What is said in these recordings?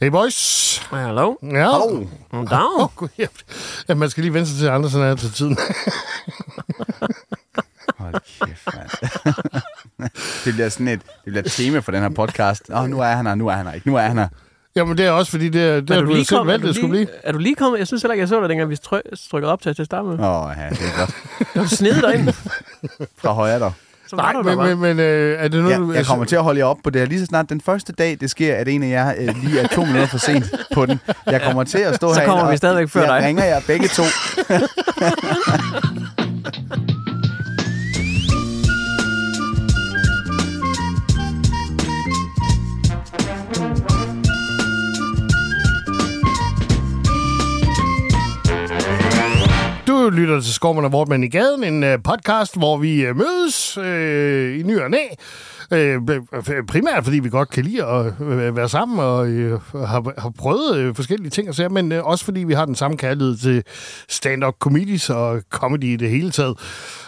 Hey boys. Hallo. Ja. Hallo. Goddag. Åh, gud, ja. ja, man skal lige vente sig til andre, sådan er til tiden. Hold kæft, mand. det bliver sådan et, det bliver et tema for den her podcast. Åh, oh, nu er han her, nu er han her ikke, nu er han her. Jamen, det er også fordi, det er, det Er er du du lige selv kom- valgt, du det skulle lige- blive. Er du lige kommet? Jeg synes heller ikke, jeg så dig, dengang vi tryk- trykkede op til, at starte med. Åh, oh, ja, det er godt. Du har snedet dig ind. Fra højre der. Så var Nej, du men, men, men øh, er det noget, du... Ja, jeg kommer til at holde jer op på det her. Lige så snart den første dag, det sker, at en af jer øh, lige er to minutter for sent på den. Jeg kommer til at stå Så herinde, kommer vi stadigvæk før jeg dig. ringer jer begge to. Du lytter til Skormen og Vortmann i gaden, en øh, podcast, hvor vi øh, mødes øh, i ny og næ. Øh, primært fordi vi godt kan lide at øh, være sammen og øh, har, har prøvet øh, forskellige ting og sager, men øh, også fordi vi har den samme kærlighed til stand-up comedies og comedy i det hele taget.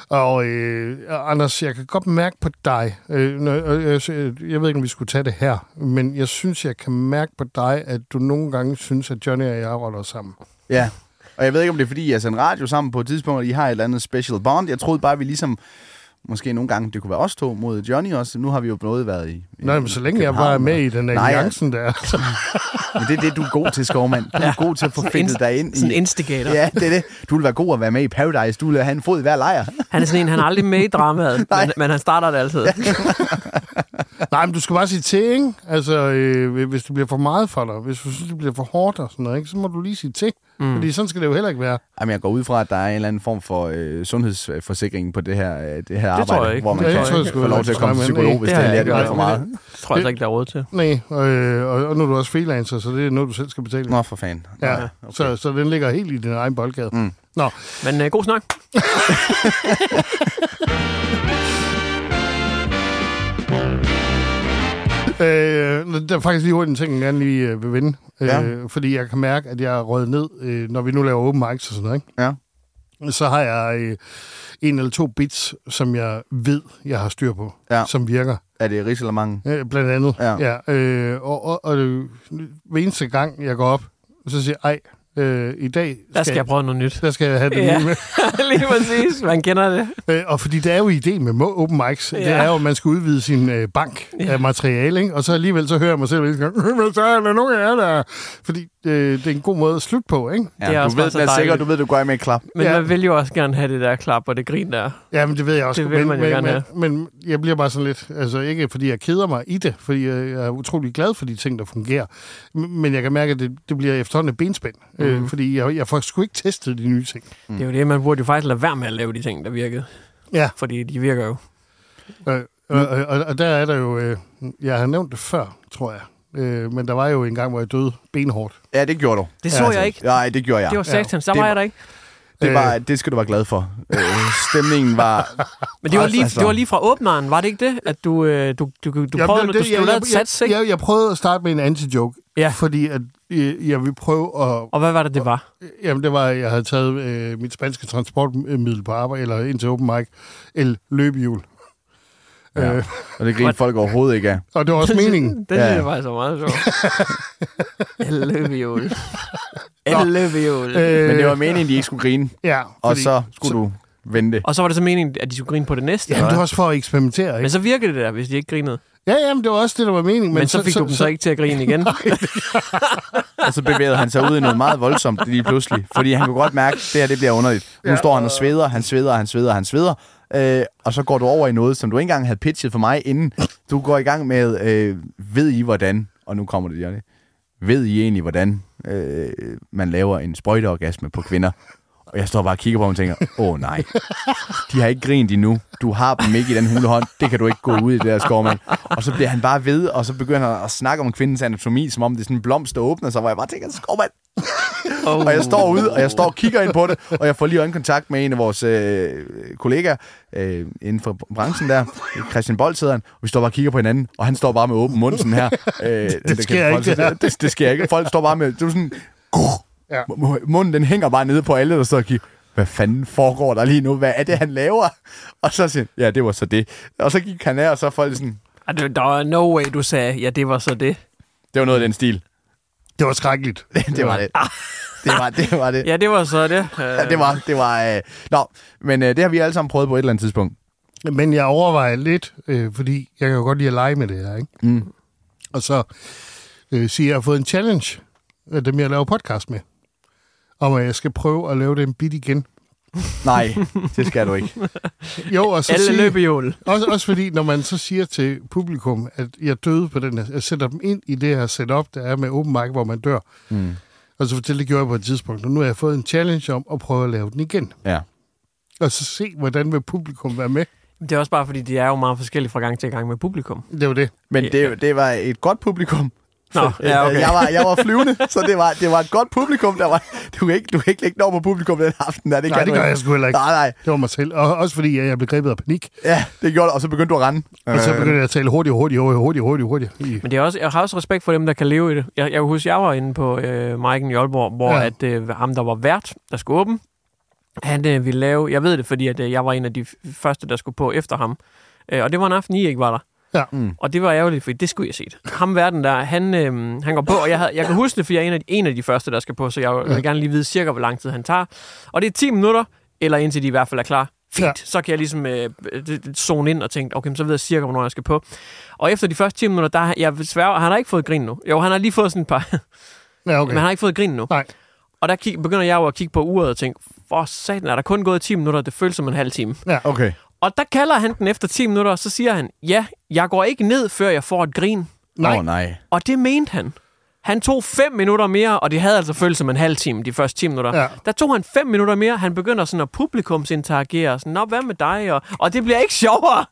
Og øh, Anders, jeg kan godt mærke på dig, øh, når, øh, jeg, jeg ved ikke, om vi skulle tage det her, men jeg synes, jeg kan mærke på dig, at du nogle gange synes, at Johnny og jeg roller sammen. Ja, og jeg ved ikke, om det er, fordi jeg sendte radio sammen på et tidspunkt, og I har et eller andet special bond. Jeg troede bare, at vi ligesom... Måske nogle gange, det kunne være os to mod Johnny også. Nu har vi jo både været i... Nej, men så længe jeg bare er med i den alliancen der. Men det er det, du er god til, Skovmand. Du er Ja. god til at få fedtet dig ind sådan i... instigator. Ja, det er det. Du vil være god at være med i Paradise. Du vil have en fod i hver lejr. Han er sådan en, han er aldrig med i dramaet, men, men han starter det altid. Nej, men du skal bare sige til, ikke? Altså, øh, hvis det bliver for meget for dig, hvis du synes, det bliver for hårdt og sådan noget, ikke? så må du lige sige til. Mm. Fordi sådan skal det jo heller ikke være. Jamen, jeg går ud fra, at der er en eller anden form for øh, sundhedsforsikring på det her, øh, det her arbejde, tror jeg ikke. hvor man Det kan tror jeg sgu få lov til at komme til psykolog, hvis Det det, det, det er for meget. Det tror jeg altså ikke, der er råd til. Nej, øh, og, og nu er du også freelancer, så det er noget, du selv skal betale. Nå, for fanden. Ja, Nå, okay. så, så den ligger helt i din egen boldgade. Mm. Nå, Men øh, god snak. øh, der er faktisk lige hurtigt en ting, jeg gerne lige øh, vil vende. Ja. Øh, fordi jeg kan mærke, at jeg er røget ned, øh, når vi nu laver open mics og sådan noget. Ikke? Ja. Så har jeg øh, en eller to bits, som jeg ved, jeg har styr på, Ja. som virker. Er det ris eller mange? Øh, blandt andet. Ja. ja øh, og, og, og øh, hver eneste gang, jeg går op, så siger jeg, ej, øh, i dag Der skal jeg prøve noget nyt. der skal jeg have det Ja. nye med. Lige præcis, man kender det. Øh, og fordi det er jo ideen med open mics, ja. det er jo, at man skal udvide sin øh, bank ja. af materiale, ikke? og så alligevel så hører jeg mig selv, hver eneste gang, "Øh, men så er der nogen af jer, der... Fordi øh, det er en god måde at slutte på, ikke? Ja, Det er du også ved, bare så den er sikker, dejligt. du ved, du går med et klap. Men Ja. man vil jo også gerne have det der klap og det grin der. Ja, men det ved jeg også. Det vil men, man jo men, gerne men, have. men jeg bliver bare sådan lidt, altså ikke fordi jeg keder mig i det, fordi jeg er utrolig glad for de ting, der fungerer. Men jeg kan mærke, at det, det bliver efterhånden et benspænd, mm. Mhm. øh, fordi jeg, jeg får sgu ikke testet de nye ting. Mm. Det er jo det, man burde jo faktisk lade være med at lave de ting, der virkede. Ja. Fordi de virker jo. Øh, og, og, og der er der jo, øh, jeg har nævnt det før, tror jeg, øh, men der var jo en gang, hvor jeg døde benhårdt. Ja, det gjorde du. Det så Ja, altså, jeg ikke. Nej, det gjorde jeg. Det var satans. Der Det var var- jeg der ikke. Det, var, det skal du være glad for. Øh, stemningen var... Men det var, lige, Altså. det var lige fra åbneren, var det ikke det? At du, øh, du, du, du, du prøvede, du, du jeg, lavede et sats, ikke? jeg, jeg prøvede at starte med en anti-joke, Ja. fordi at, øh, jeg ville prøve at... Og hvad var det, det var? Jamen, det var, at jeg havde taget øh, mit spanske transportmiddel på arbejde, eller ind til open mic, el løbehjul. Ja. Øh, Og det griner folk overhovedet ikke af. og det var også meningen. Det Ja. synes jeg faktisk var meget sjovt. Løbehjul. Løbehjul. Øh, Men det var meningen, de ikke skulle grine. Ja, Og fordi- så skulle du vente. Og så var det så meningen, at de skulle grine på det næste, Ja, det var også for at eksperimentere, ikke? Men så virkede det der, hvis de ikke grinede. Ja, jamen, det var også det, der var meningen. Men, men så fik så, du dem så, ikke til at grine igen. Og så bevægede han sig ud i noget meget voldsomt lige pludselig. Fordi han kunne godt mærke, at det her det bliver underligt. Nu Ja. står han og sveder, han sveder, han sveder, han sveder. Øh, og så går du over i noget, som du ikke engang havde pitchet for mig inden. Du går i gang med, øh, ved I hvordan, og nu kommer det, Johnny. Ved I egentlig, hvordan øh, man laver en sprøjteorgasme på kvinder? Og jeg står bare og kigger på ham og tænker, åh oh, nej, de har ikke grint endnu. Du har dem ikke i den hule hånd. Det kan du ikke gå ud i det der skovmand. Og så bliver han bare ved, og så begynder han at snakke om kvindens anatomi, som om det er sådan en blomst, der åbner sig, hvor jeg bare tænker, skovmand, Oh. og jeg står ude, og jeg står og kigger ind på det, og jeg får lige øjenkontakt med en af vores øh, kollegaer øh, inden for branchen der, Christian Bold hedder han, og vi står bare og kigger på hinanden, og han står bare med åben mund sådan her. Øh, det, sker kan folk ikke, det det, det sker ikke. Folk står bare med, det er sådan, Ja. M- munden den hænger bare nede på alle, der står og kigger, hvad fanden foregår der lige nu? Hvad er det, han laver? Og så siger ja, det var så det. Og så gik han af, og så folk sådan, Der var no way, du sagde, ja, det var så det. det var noget af den stil. Det var skrækkeligt. det var det. Det var det. Var det. Ja, det var så det. Ja, det var, det var, øh... Nå, men øh, det har vi alle sammen prøvet på et eller andet tidspunkt. Men jeg overvejer lidt, øh, fordi jeg kan jo godt lide at lege med det her, ikke? Mm. Og så øh, siger jeg, at jeg har fået en challenge af dem, jeg laver podcast med. Om at jeg skal prøve at lave den bit igen. Nej, det skal du ikke. Jo, og så Alle sige, løbehjul. også, også fordi, når man så siger til publikum, at jeg døde på den her, jeg sætter dem ind i det her setup, der er med open mic, hvor man dør. Mm. Og så fortæller det gjorde jeg på et tidspunkt, og nu har jeg fået en challenge om at prøve at lave den igen. Ja. Og så se, hvordan vil publikum være med. Det er også bare, fordi de er jo meget forskellige fra gang til gang med publikum. Det var det. Men det, det var et godt publikum. Nå, ja, okay. jeg, var, jeg var flyvende, så det var, det var et godt publikum. Der var, du, kan ikke, du kan ikke lægge noget på publikum den aften. Der. Det Nej, kan det gør ikke. jeg sgu heller ikke. Nej, nej. Det var mig selv. Og også fordi, jeg blev grebet af panik. Ja, det gjorde og så begyndte du at rende. Og så begyndte jeg at tale hurtigt, hurtigt, hurtigt, hurtigt, hurtigt, Men det er også, jeg har også respekt for dem, der kan leve i det. Jeg, jeg kan huske, jeg var inde på øh, Mike'en i Aalborg, hvor Ja. at, øh, ham, der var vært, der skulle åbne, han øh, ville lave... Jeg ved det, fordi at, øh, jeg var en af de første, der skulle på efter ham. Øh, og det var en aften, I ikke var der. Ja. Mm. Og det var ærgerligt, for det skulle jeg set. Ham verden der, han, øh, han går på, og jeg, havde, jeg kan huske det, for jeg er en af, de, en af de første, der skal på, så jeg vil gerne lige vide cirka, hvor lang tid han tager. Og det er 10 minutter, eller indtil de i hvert fald er klar. Fint, Ja. ja. så kan jeg ligesom øh, zone ind og tænke, okay, så ved jeg cirka, hvornår jeg skal på. Og efter de første 10 minutter, der, jeg sværger, han har ikke fået grin nu. Jo, han har lige fået sådan et par, Ja, okay. men han har ikke fået grin nu. Nej. Og der kig, begynder jeg jo at kigge på uret og tænke, for satan, er der kun gået 10 minutter? Det føles som en halv time. Okay. Og der kalder han den efter 10 minutter, og så siger han, ja, jeg går ikke ned, før jeg får et grin. Nej. oh, nej. Og det mente han. Han tog 5 minutter mere, og det havde altså følt som en halv time, de første 10 minutter. Ja. Der tog han 5 minutter mere. Han begynder sådan at publikumsinteragere. Sådan, Nå, hvad med dig? Og, og det bliver ikke sjovere,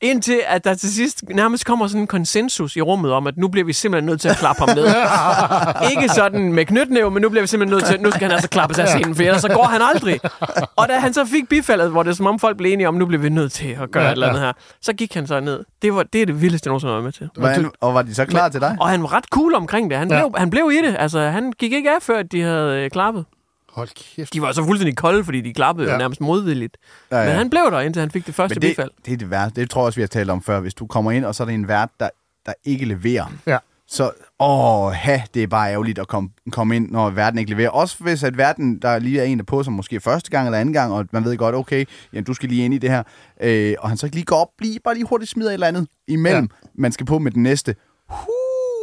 indtil at der til sidst nærmest kommer sådan en konsensus i rummet om, at nu bliver vi simpelthen nødt til at klappe ham ned. ikke sådan med knytnæve, men nu bliver vi simpelthen nødt til, nu skal han altså klappes af scenen, for ellers så går han aldrig. Og da han så fik bifaldet, hvor det er som om folk blev enige om, nu bliver vi nødt til at gøre Ja, et eller andet ja. her, så gik han så ned. Det, var, det er det vildeste, jeg nogensinde har været med til. Hvordan, og var de så klar til dig? Og han var ret cool omkring det. Han, Ja. Blev, han blev i det. Altså, han gik ikke af, før de havde øh, klappet. Hold kæft. De var så fuldstændig kolde, fordi de klappede ja. Jo nærmest modvilligt. Ja, Ja, ja. Men han blev der, indtil han fik det første Men det, bifald. det er det værste. Det tror jeg også, vi har talt om før. Hvis du kommer ind, og så er der en vært, der, der ikke leverer. Ja. Så, åh, ha, det er bare ærgerligt at komme, komme ind, når verden ikke leverer. Også hvis at verden, der lige er en, der på, som måske første gang eller anden gang, og man ved godt, okay, jamen, du skal lige ind i det her, øh, og han så ikke lige går op, lige, bare lige hurtigt smider et eller andet imellem, ja. man skal på med den næste.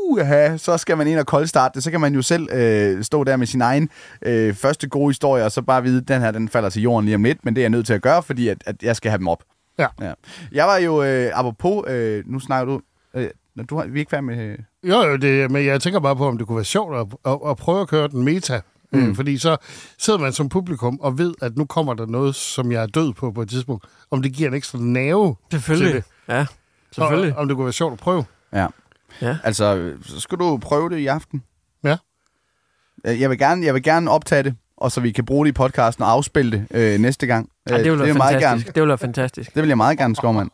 Uh, ja, så skal man ind og koldstarte det. Så kan man jo selv øh, stå der med sin egen øh, første gode historie, og så bare vide, at den her den falder til jorden lige om lidt, men det er jeg nødt til at gøre, fordi at, at jeg skal have dem op. Ja. ja. Jeg var jo, øh, apropos, øh, nu snakker du, øh, når du har, vi er ikke færdige med... Øh, Jo, jo, det, men jeg tænker bare på, om det kunne være sjovt at, at, at prøve at køre den meta. Mm. Øh, fordi så sidder man som publikum og ved, at nu kommer der noget, som jeg er død på på et tidspunkt. Om det giver en ekstra nerve Selvfølgelig. til det. Ja, selvfølgelig. Og, om det kunne være sjovt at prøve. ja. Ja. Altså, så skal du prøve det i aften. Ja. Øh, Jeg vil gerne, jeg vil gerne optage det. og så vi kan bruge det i podcasten og afspille det øh, næste gang. Ja, det Øh, ville være fantastisk. gerne. Det ville være fantastisk. Det vil jeg meget gerne, Skovmand.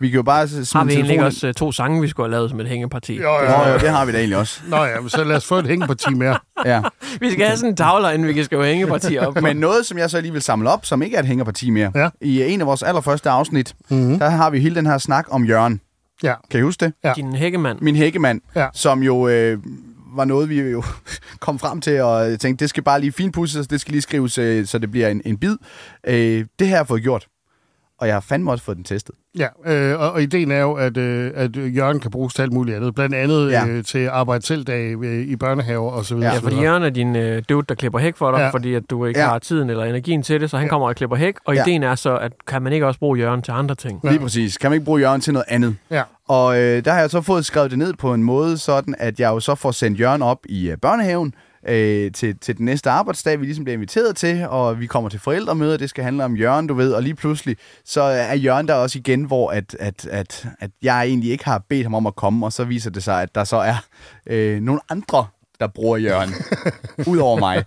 Vi kan jo bare smide Har vi egentlig telefonen- også uh, to sange, vi skulle have lavet som et hængeparti? Jo, jo, jo. jo, det har vi da egentlig også. Nå ja, men så lad os få et hængeparti mere. Ja. Vi skal have sådan en tavler, inden vi kan skrive hængeparti op. Men noget, som jeg så lige vil samle op, som ikke er et hængerparti mere. Ja. I en af vores allerførste afsnit, Mhm. der har vi hele den her snak om Jørgen. Ja. Kan I huske det? Ja. Din hækkemand. Min hækkemand, Ja. som jo øh, var noget, vi jo kom frem til og tænkte, det skal bare lige finpudses, det skal lige skrives, øh, så det bliver en, en bid. Øh, det her har jeg fået gjort, og jeg har fandme også fået den testet. Ja, øh, og, og ideen er jo, at, øh, at Jørgen kan bruges til alt muligt andet. Blandt andet Ja. ja. øh, til arbejde selv øh, i børnehaver og så videre. Ja, Ja, fordi. Jørgen er din øh, dude, der klipper hæk for dig, ja. Ja. fordi at du ikke Ja. ja. har tiden eller energien til det, så han kommer og klipper hæk. Og Ja. ideen er så, at kan man ikke også bruge Jørgen til andre ting? Ja. Lige præcis. Kan man ikke bruge Jørgen til noget andet? Ja. Og øh, der har jeg så fået skrevet det ned på en måde, sådan at jeg jo så får sendt Jørgen op i øh, børnehaven øh, til, til den næste arbejdsdag, vi ligesom bliver inviteret til, og vi kommer til forældremøder, det skal handle om Jørgen, du ved, og lige pludselig, så er Jørgen der også igen, hvor at, at, at, at jeg egentlig ikke har bedt ham om at komme, og så viser det sig, at der så er øh, nogle andre, der bruger Jørgen, ud over mig.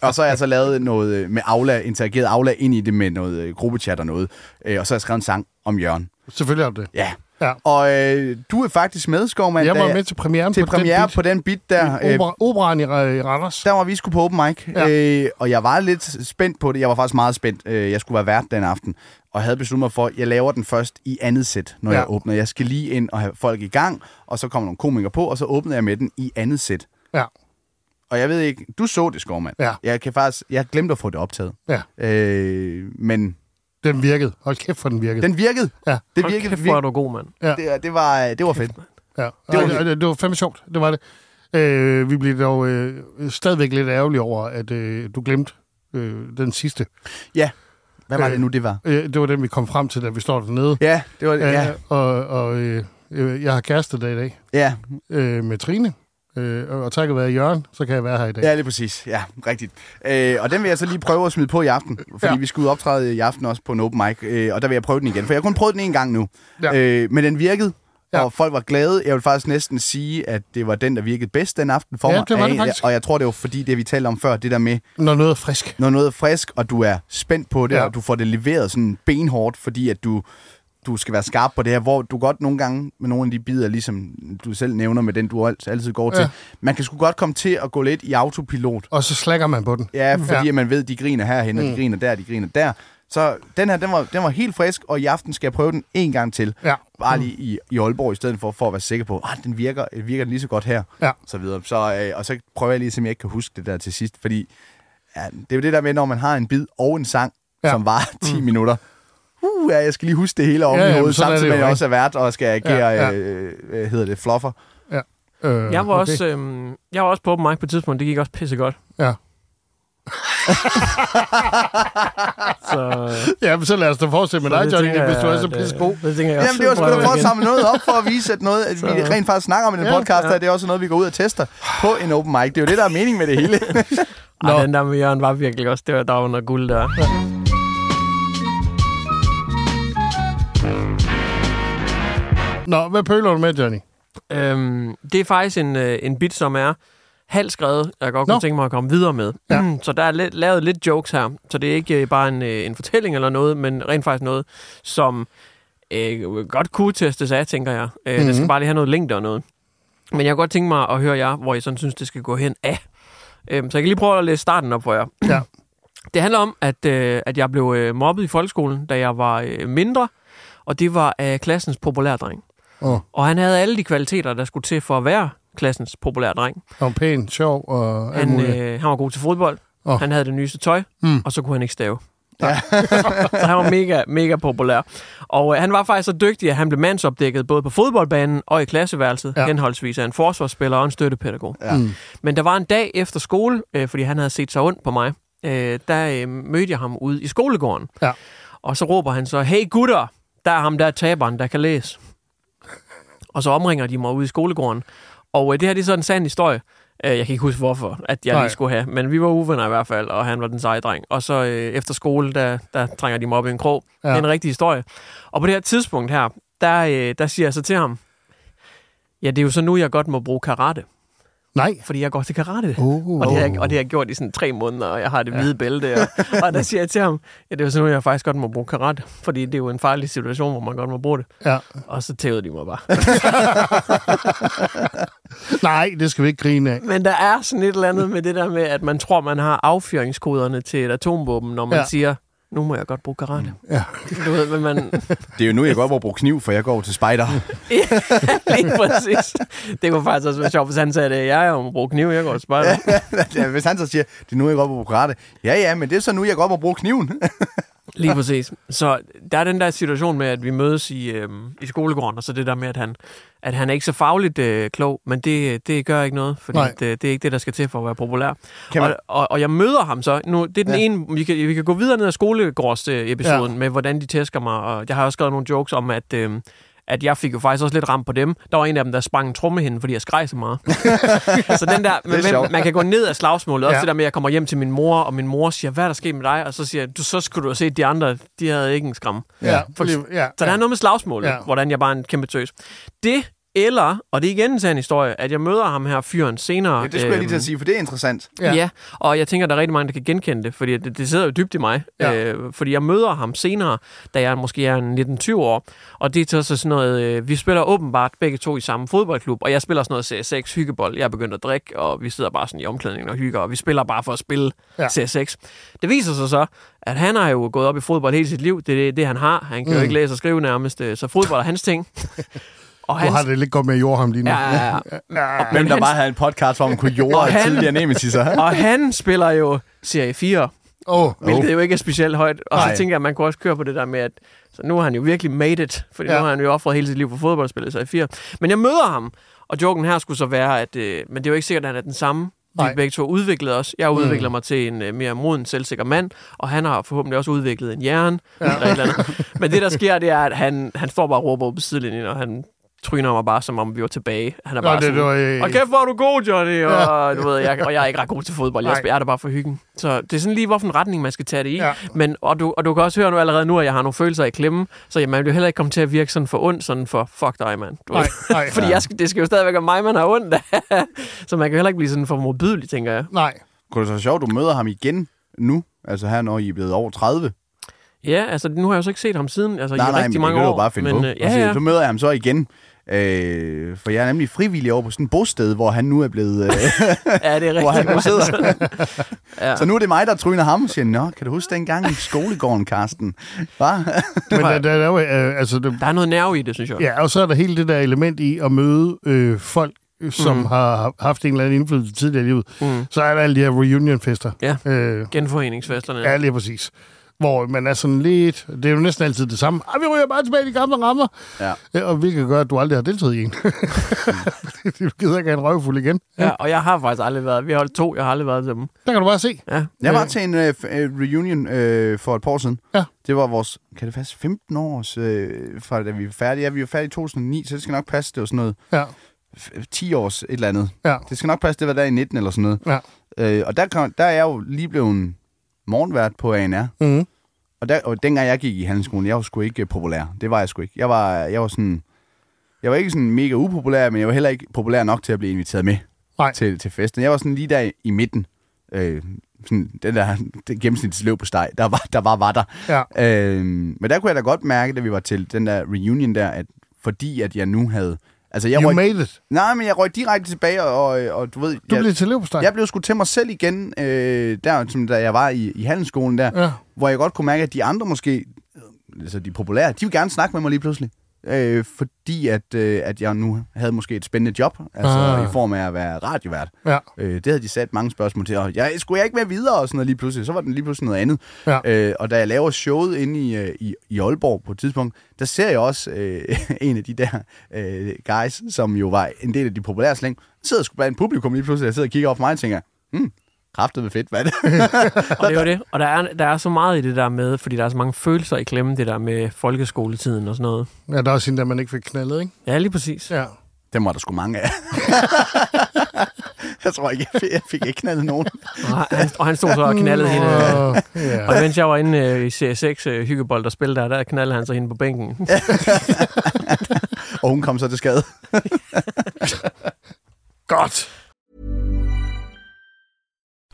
Og så har jeg så lavet noget øh, med Aula, interageret Aula ind i det med noget øh, gruppechat og noget, øh, og så har jeg skrevet en sang om Jørgen. Selvfølgelig det det. Ja. Ja. Og øh, du er faktisk med, Skovmand. Jeg var med til premieren til på premiere den bit. på den bit der. Øh, Opera, operan i, i Randers. der var vi skulle på open mic, ja. Øh, og jeg var lidt spændt på det. Jeg var faktisk meget spændt. Øh, jeg skulle være vært den aften, og havde besluttet mig for, at jeg laver den først i andet sæt, når. Ja. jeg åbner. Jeg skal lige ind og have folk i gang, og så kommer nogle komikere på, og så åbner jeg med den i andet sæt. Ja. Og jeg ved ikke, du så det, Skovmand. Ja. Jeg kan faktisk, jeg glemte at få det optaget. Ja. Øh, men Den virkede. Hold kæft, for den virkede. den virkede. Ja. Det Hold virkede. kæft, hvor er du god, mand. Ja. det, det, var, det var fedt. Ja. Det Det var var, det, det var fandme sjovt. Det var det. Øh, vi blev dog øh, stadigvæk lidt ærgerlige over, at øh, du glemte øh, den sidste. Hvad var Øh, det nu, det var? Øh, det var den, vi kom frem til, da vi står dernede. Ja, det var ja. Øh, og og øh, øh, jeg har kæreste der i dag Ja, øh, med Trine. Øh, og takket være Jørgen, så kan jeg være her i dag. Ja, er præcis. Ja, rigtigt. Øh, og den vil jeg så lige prøve at smide på i aften, fordi ja. Vi og optræde i aften også på en open mic, øh, og der vil jeg prøve den igen, for jeg har kun prøvet den en gang nu. Ja. Øh, men den virkede, ja. Og folk var glade. Jeg vil faktisk næsten sige, at det var den, der virkede bedst den aften for Ja, mig. det var det faktisk. Og jeg tror, det var fordi, det vi talte om før, det der med, Når noget er frisk. når noget er frisk, og du er spændt på det. Ja. og du får det leveret sådan benhårdt, fordi at du, du skal være skarp på det her, hvor du godt nogle gange med nogle af de bidder, ligesom du selv nævner med den, du alt- altid går Ja. til, man kan sgu godt komme til at gå lidt i autopilot. Og så slækker man på den. Ja, fordi ja. Ja. at man ved, at de griner herhen, og de Mm. griner der, de griner der. Så den her, den var, den var helt frisk, og i aften skal jeg prøve den en gang til. Ja. Bare lige i, i Aalborg, i stedet for, for at være sikker på, at den virker, virker den lige så godt her. Ja. Så videre. Så, øh, og så prøver jeg lige, om jeg ikke kan huske det der til sidst. Fordi ja, det er jo det der med, når man har en bid og en sang, ja. Ja. som var 10 mm. minutter. Uh, ja, jeg skal lige huske det hele om Ja, ja, i ja, hovedet, samtidig med, at jeg også er vært og skal agere, ja, Ja, ja. ja. Øh, øh, hedder det, fluffer. Øh, Jeg var, okay. også, øhm, jeg var også på open mic på et tidspunkt, det gik også pisse godt. Ja. Så, øh, ja, men så lad os da fortsætte med så dig, det Johnny, hvis du er så at, pisse øh, god. Det tænker jeg Jamen, også. det var sgu da for at samle noget op, for at vise, at, noget, at vi rent faktisk snakker om i den Ja, podcast, ja. og det er også noget, vi går ud og tester på en open mic. Det er jo det, der er meningen med det hele. Ej, Nå. den der med Jørgen var virkelig også, det var, der var noget guld der. Nå, hvad pøler du med, Johnny? Øhm, det er faktisk en, øh, en bit, som er halvt skrevet, jeg godt kunne Nå. tænke mig at komme videre med. Ja. så der er lidt, lavet lidt jokes her, så det er ikke øh, bare en, øh, en fortælling eller noget, men rent faktisk noget, som øh, godt kunne testes af, tænker jeg. Øh, mm-hmm. Det skal Mhm. bare lige have noget længde og noget. Men jeg kunne godt tænke mig at høre jer, hvor I sådan synes, det skal gå hen af. Øhm, så jeg kan lige prøve at læse starten op for jer. Ja. Det handler om, at, øh, at jeg blev øh, mobbet i folkeskolen, da jeg var øh, mindre, og det var af klassens populærdreng. Åh, Og han havde alle de kvaliteter, der skulle til for at være klassens populære dreng. han var pæn, sjov og Han, øh, han var god til fodbold, oh. han havde det nyeste tøj, Mm. og så kunne han ikke stave. Ja. så han var mega, mega populær. Og øh, han var faktisk så dygtig, at han blev mandsopdækket både på fodboldbanen og i klasseværelset, ja. henholdsvis af en forsvarsspiller og en støttepædagog. Ja. Mm. Men der var en dag efter skole, øh, fordi han havde set sig ondt på mig, øh, der øh, mødte jeg ham ude i skolegården. Ja. Og så råber han så, hey gutter, der er ham der taberen, der kan læse. Og så omringer de mig ude i skolegården. Og øh, det her det er så en sand historie. Øh, jeg kan ikke huske, hvorfor at jeg Nej. lige skulle have. Men vi var uvenner i hvert fald, og han var den seje dreng. Og så øh, efter skole, der, der trænger de mig op i en krog. Ja. Det er en rigtig historie. Og på det her tidspunkt her, der, øh, der siger jeg så til ham, ja, det er jo så nu, jeg godt må bruge karate. Nej. Fordi jeg går til karate. Oh. Og, det har, jeg- og det har jeg gjort i sådan tre måneder, og jeg har det hvide bælte. Og, og der siger jeg til ham, ja, det er sådan noget, jeg faktisk godt må bruge karate. Fordi det er jo en farlig situation, hvor man godt må bruge det. Ja. Og så tævede de mig bare. Nej, det skal vi ikke grine af. Men der er sådan et eller andet med det der med, at man tror, man har affyringskoderne til et atomvåben, når man Ja. ja. siger, nu må jeg godt bruge karate. Ja. Du ved, men man... Det er jo nu, jeg godt må bruge kniv, for jeg går over til spejder. Lige præcis. Det kunne faktisk også være sjovt, hvis han sagde det. Jeg er må bruge kniv, jeg går og spejder. Ja, Hvis han så siger, det er nu, jeg godt må bruge karate. Ja, ja, men det er så nu, jeg godt må bruge kniven. Lige præcis. Så der er den der situation med, at vi mødes i, øh, i skolegården, og så det der med, at han, at han er ikke så fagligt øh, klog, men det, det gør ikke noget, fordi Nej. det, det er ikke det, der skal til for at være populær. Kan man- Og, og, og jeg møder ham så, nu, det er den Ja. ja. ene, vi kan, vi kan gå videre ned ad skolegårds-episoden ja. med, hvordan de tæsker mig, og jeg har også skrevet nogle jokes om, at... Øh, at jeg fik jo faktisk også lidt ramt på dem. Der var en af dem, der sprang en trommehinde, fordi jeg skreg så meget. så den der, sjovt. man, man kan gå ned af slagsmålet. Også Ja. det der med, at jeg kommer hjem til min mor, og min mor siger, hvad er der sket med dig? Og så siger jeg, du, så skulle du have set de andre, de havde ikke en skram. Ja, For- ja, Så der er noget med slagsmålet, ja. hvordan jeg bare er en kæmpe tøs. Det, eller, og det er igen en sand historie, at jeg møder ham her fyren senere. Ja, det skulle jeg lige til at øhm, sige, for det er interessant. Ja. ja, og jeg tænker, der er rigtig mange, der kan genkende det, fordi det, det sidder jo dybt i mig. Ja. Øh, fordi jeg møder ham senere, da jeg måske er en 19-20 år, og det er så sådan noget, øh, vi spiller åbenbart begge to i samme fodboldklub, og jeg spiller sådan noget CS6 hyggebold. Jeg er begyndt at drikke, og vi sidder bare sådan i omklædningen og hygger, og vi spiller bare for at spille Ja. CS6. Det viser sig så, at han har jo gået op i fodbold hele sit liv. Det er det, det han har. Han kan mm. jo ikke læse og skrive nærmest, øh, så fodbold er hans ting. og Du har det lidt godt med Jorham lige nu. Ja, ja, ja. ja. Hvem der bare havde en podcast, hvor man kunne jorde Og han- tidligere nemesiser. og han spiller jo Serie 4, Oh, hvilket jo ikke er specielt højt. Og Nej. så tænker jeg, at man kunne også køre på det der med, at så nu har han jo virkelig made it, fordi Ja. nu har han jo offret hele sit liv for fodboldspillet sig i 4. Men jeg møder ham, og joken her skulle så være, at øh, men det er jo ikke sikkert, at han er den samme. Vi Nej. begge to udviklet os. Jeg udvikler Mm. mig til en øh, mere moden, selvsikker mand, og han har forhåbentlig også udviklet en hjerne. Ja. Eller et eller andet. Men det, der sker, det er, at han, han står bare og råber på sidelinjen, og han tryner mig bare, som om vi var tilbage. Han er Nå, bare det, sådan, det var, øh, og kæft, hvor er du god, Johnny! Og, du ved, jeg, og jeg er ikke ret god til fodbold. Jeg, jeg er der bare for hyggen. Så det er sådan lige, hvorfor en retning man skal tage det i. Ja. Men, og, du, og du kan også høre nu allerede nu, at jeg har nogle følelser i klemme. Så ja, man vil jo heller ikke komme til at virke sådan for ondt, sådan for fuck dig, mand. Nej, nej, Fordi ja. jeg skal, det skal jo stadigvæk være mig, man har ondt så man kan heller ikke blive sådan for modbydelig, tænker jeg. Nej. Kunne det så sjovt, du møder ham igen nu? Altså her, når I er blevet over 30? Ja, altså nu har jeg jo så ikke set ham siden, altså nej, i nej, rigtig men mange det kan år. du bare finde men, på. øh, ja, så- ja. Så møder jeg ham så igen. Øh, for jeg er nemlig frivillig over på sådan et bosted, hvor han nu er blevet... Øh, ja, det er hvor han nu sidder. ja. Så nu er det mig, der tryner ham og siger, Nå, kan du huske dengang i skolegården, Karsten? Hva? Men der, er øh, altså, det, Der er noget nerve i det, synes jeg. ja, og så er der hele det der element i at møde øh, folk, som Mm. har haft en eller anden indflydelse tidligere i livet. Mm. Så er der alle de her reunionfester. Ja. Øh, Genforeningsfesterne. ja, lige præcis. Hvor man er sådan lidt... Det er jo næsten altid det samme. Ej, vi ryger bare tilbage i de gamle rammer. Ja. Øh, Og hvilket gør, at du aldrig har deltaget i en. du gider ikke have en røvfuld igen. Ja, og jeg har faktisk aldrig været. Vi har holdt to, jeg har aldrig været til dem. Der kan du bare se. Ja. Jeg var til en øh, øh, reunion øh, for et par år siden. Ja. Det var vores, kan det passe, 15 års, øh, fra da vi var færdige. Ja, vi var færdige i 2009, så det skal nok passe. Det var sådan noget Ja. f- 10 års et eller andet. Ja. Det skal nok passe, det var der i 19 eller sådan noget. Ja. Øh, og der, kom, der er jeg jo lige blevet morgenvært på ANR. Mm-hmm. Og, der, og dengang jeg gik i handelsskolen, jeg var sgu ikke populær. Det var jeg sgu ikke. Jeg var, jeg var sådan... Jeg var ikke sådan mega upopulær, men jeg var heller ikke populær nok til at blive inviteret med Nej. til, til festen. Jeg var sådan lige der i, midten. Øh, sådan den der den gennemsnitsløb på steg, der var der, var, var der. Ja. Øh, men der kunne jeg da godt mærke, da vi var til den der reunion der, at fordi at jeg nu havde... Altså, jeg You røg, made it. nej, men jeg røg direkte tilbage, og, og, du ved... Du jeg, blev til leverpostej. jeg blev sgu til mig selv igen, øh, der, som da jeg var i, i handelsskolen der, Ja. hvor jeg godt kunne mærke, at de andre måske, øh, altså de populære, de vil gerne snakke med mig lige pludselig. Øh, fordi at, øh, at jeg nu havde måske et spændende job, altså Ah. i form af at være radiovært. Ja. Øh, det havde de sat mange spørgsmål til, og jeg skulle jeg ikke med videre og sådan noget lige pludselig. Så var den lige pludselig noget andet. Ja. Øh, og da jeg laver showet inde i, øh, i, i Aalborg på et tidspunkt, der ser jeg også øh, en af de der øh, guys, som jo var en del af de populære slæng, sidder sgu blandt publikum lige pludselig, jeg sidder og kigger op på mig og tænker, hmm, kraftet med fedt, hvad det? Og det er jo det. Og der er, der er så meget i det der med, fordi der er så mange følelser i klemme, det der med folkeskoletiden og sådan noget. Ja, der er også en, der man ikke fik knaldet, ikke? Ja, lige præcis. Ja. Dem var der sgu mange af. jeg tror ikke, jeg fik, jeg fik ikke knaldet nogen. Og han, og han stod så og knaldede hende. Ja. Og mens jeg var inde øh, i CS6 øh, Hyggebold og spillede der, der knaldede han så hende på bænken. Og hun kom så til skade. Godt.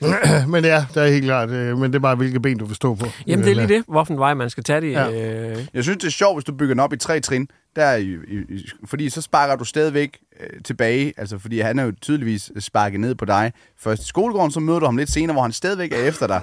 men ja, det er helt klart. øh, Men det er bare, hvilke ben du vil stå på. Jamen, det er lige det, hvorfor vej man skal tage det. Ja. Øh, Jeg synes, det er sjovt, hvis du bygger den op i tre trin. Der er, i, i, fordi så sparker du stadigvæk øh, tilbage. Altså, fordi han er jo tydeligvis sparket ned på dig. Først i skolegården, så møder du ham lidt senere, hvor han stadigvæk er efter dig.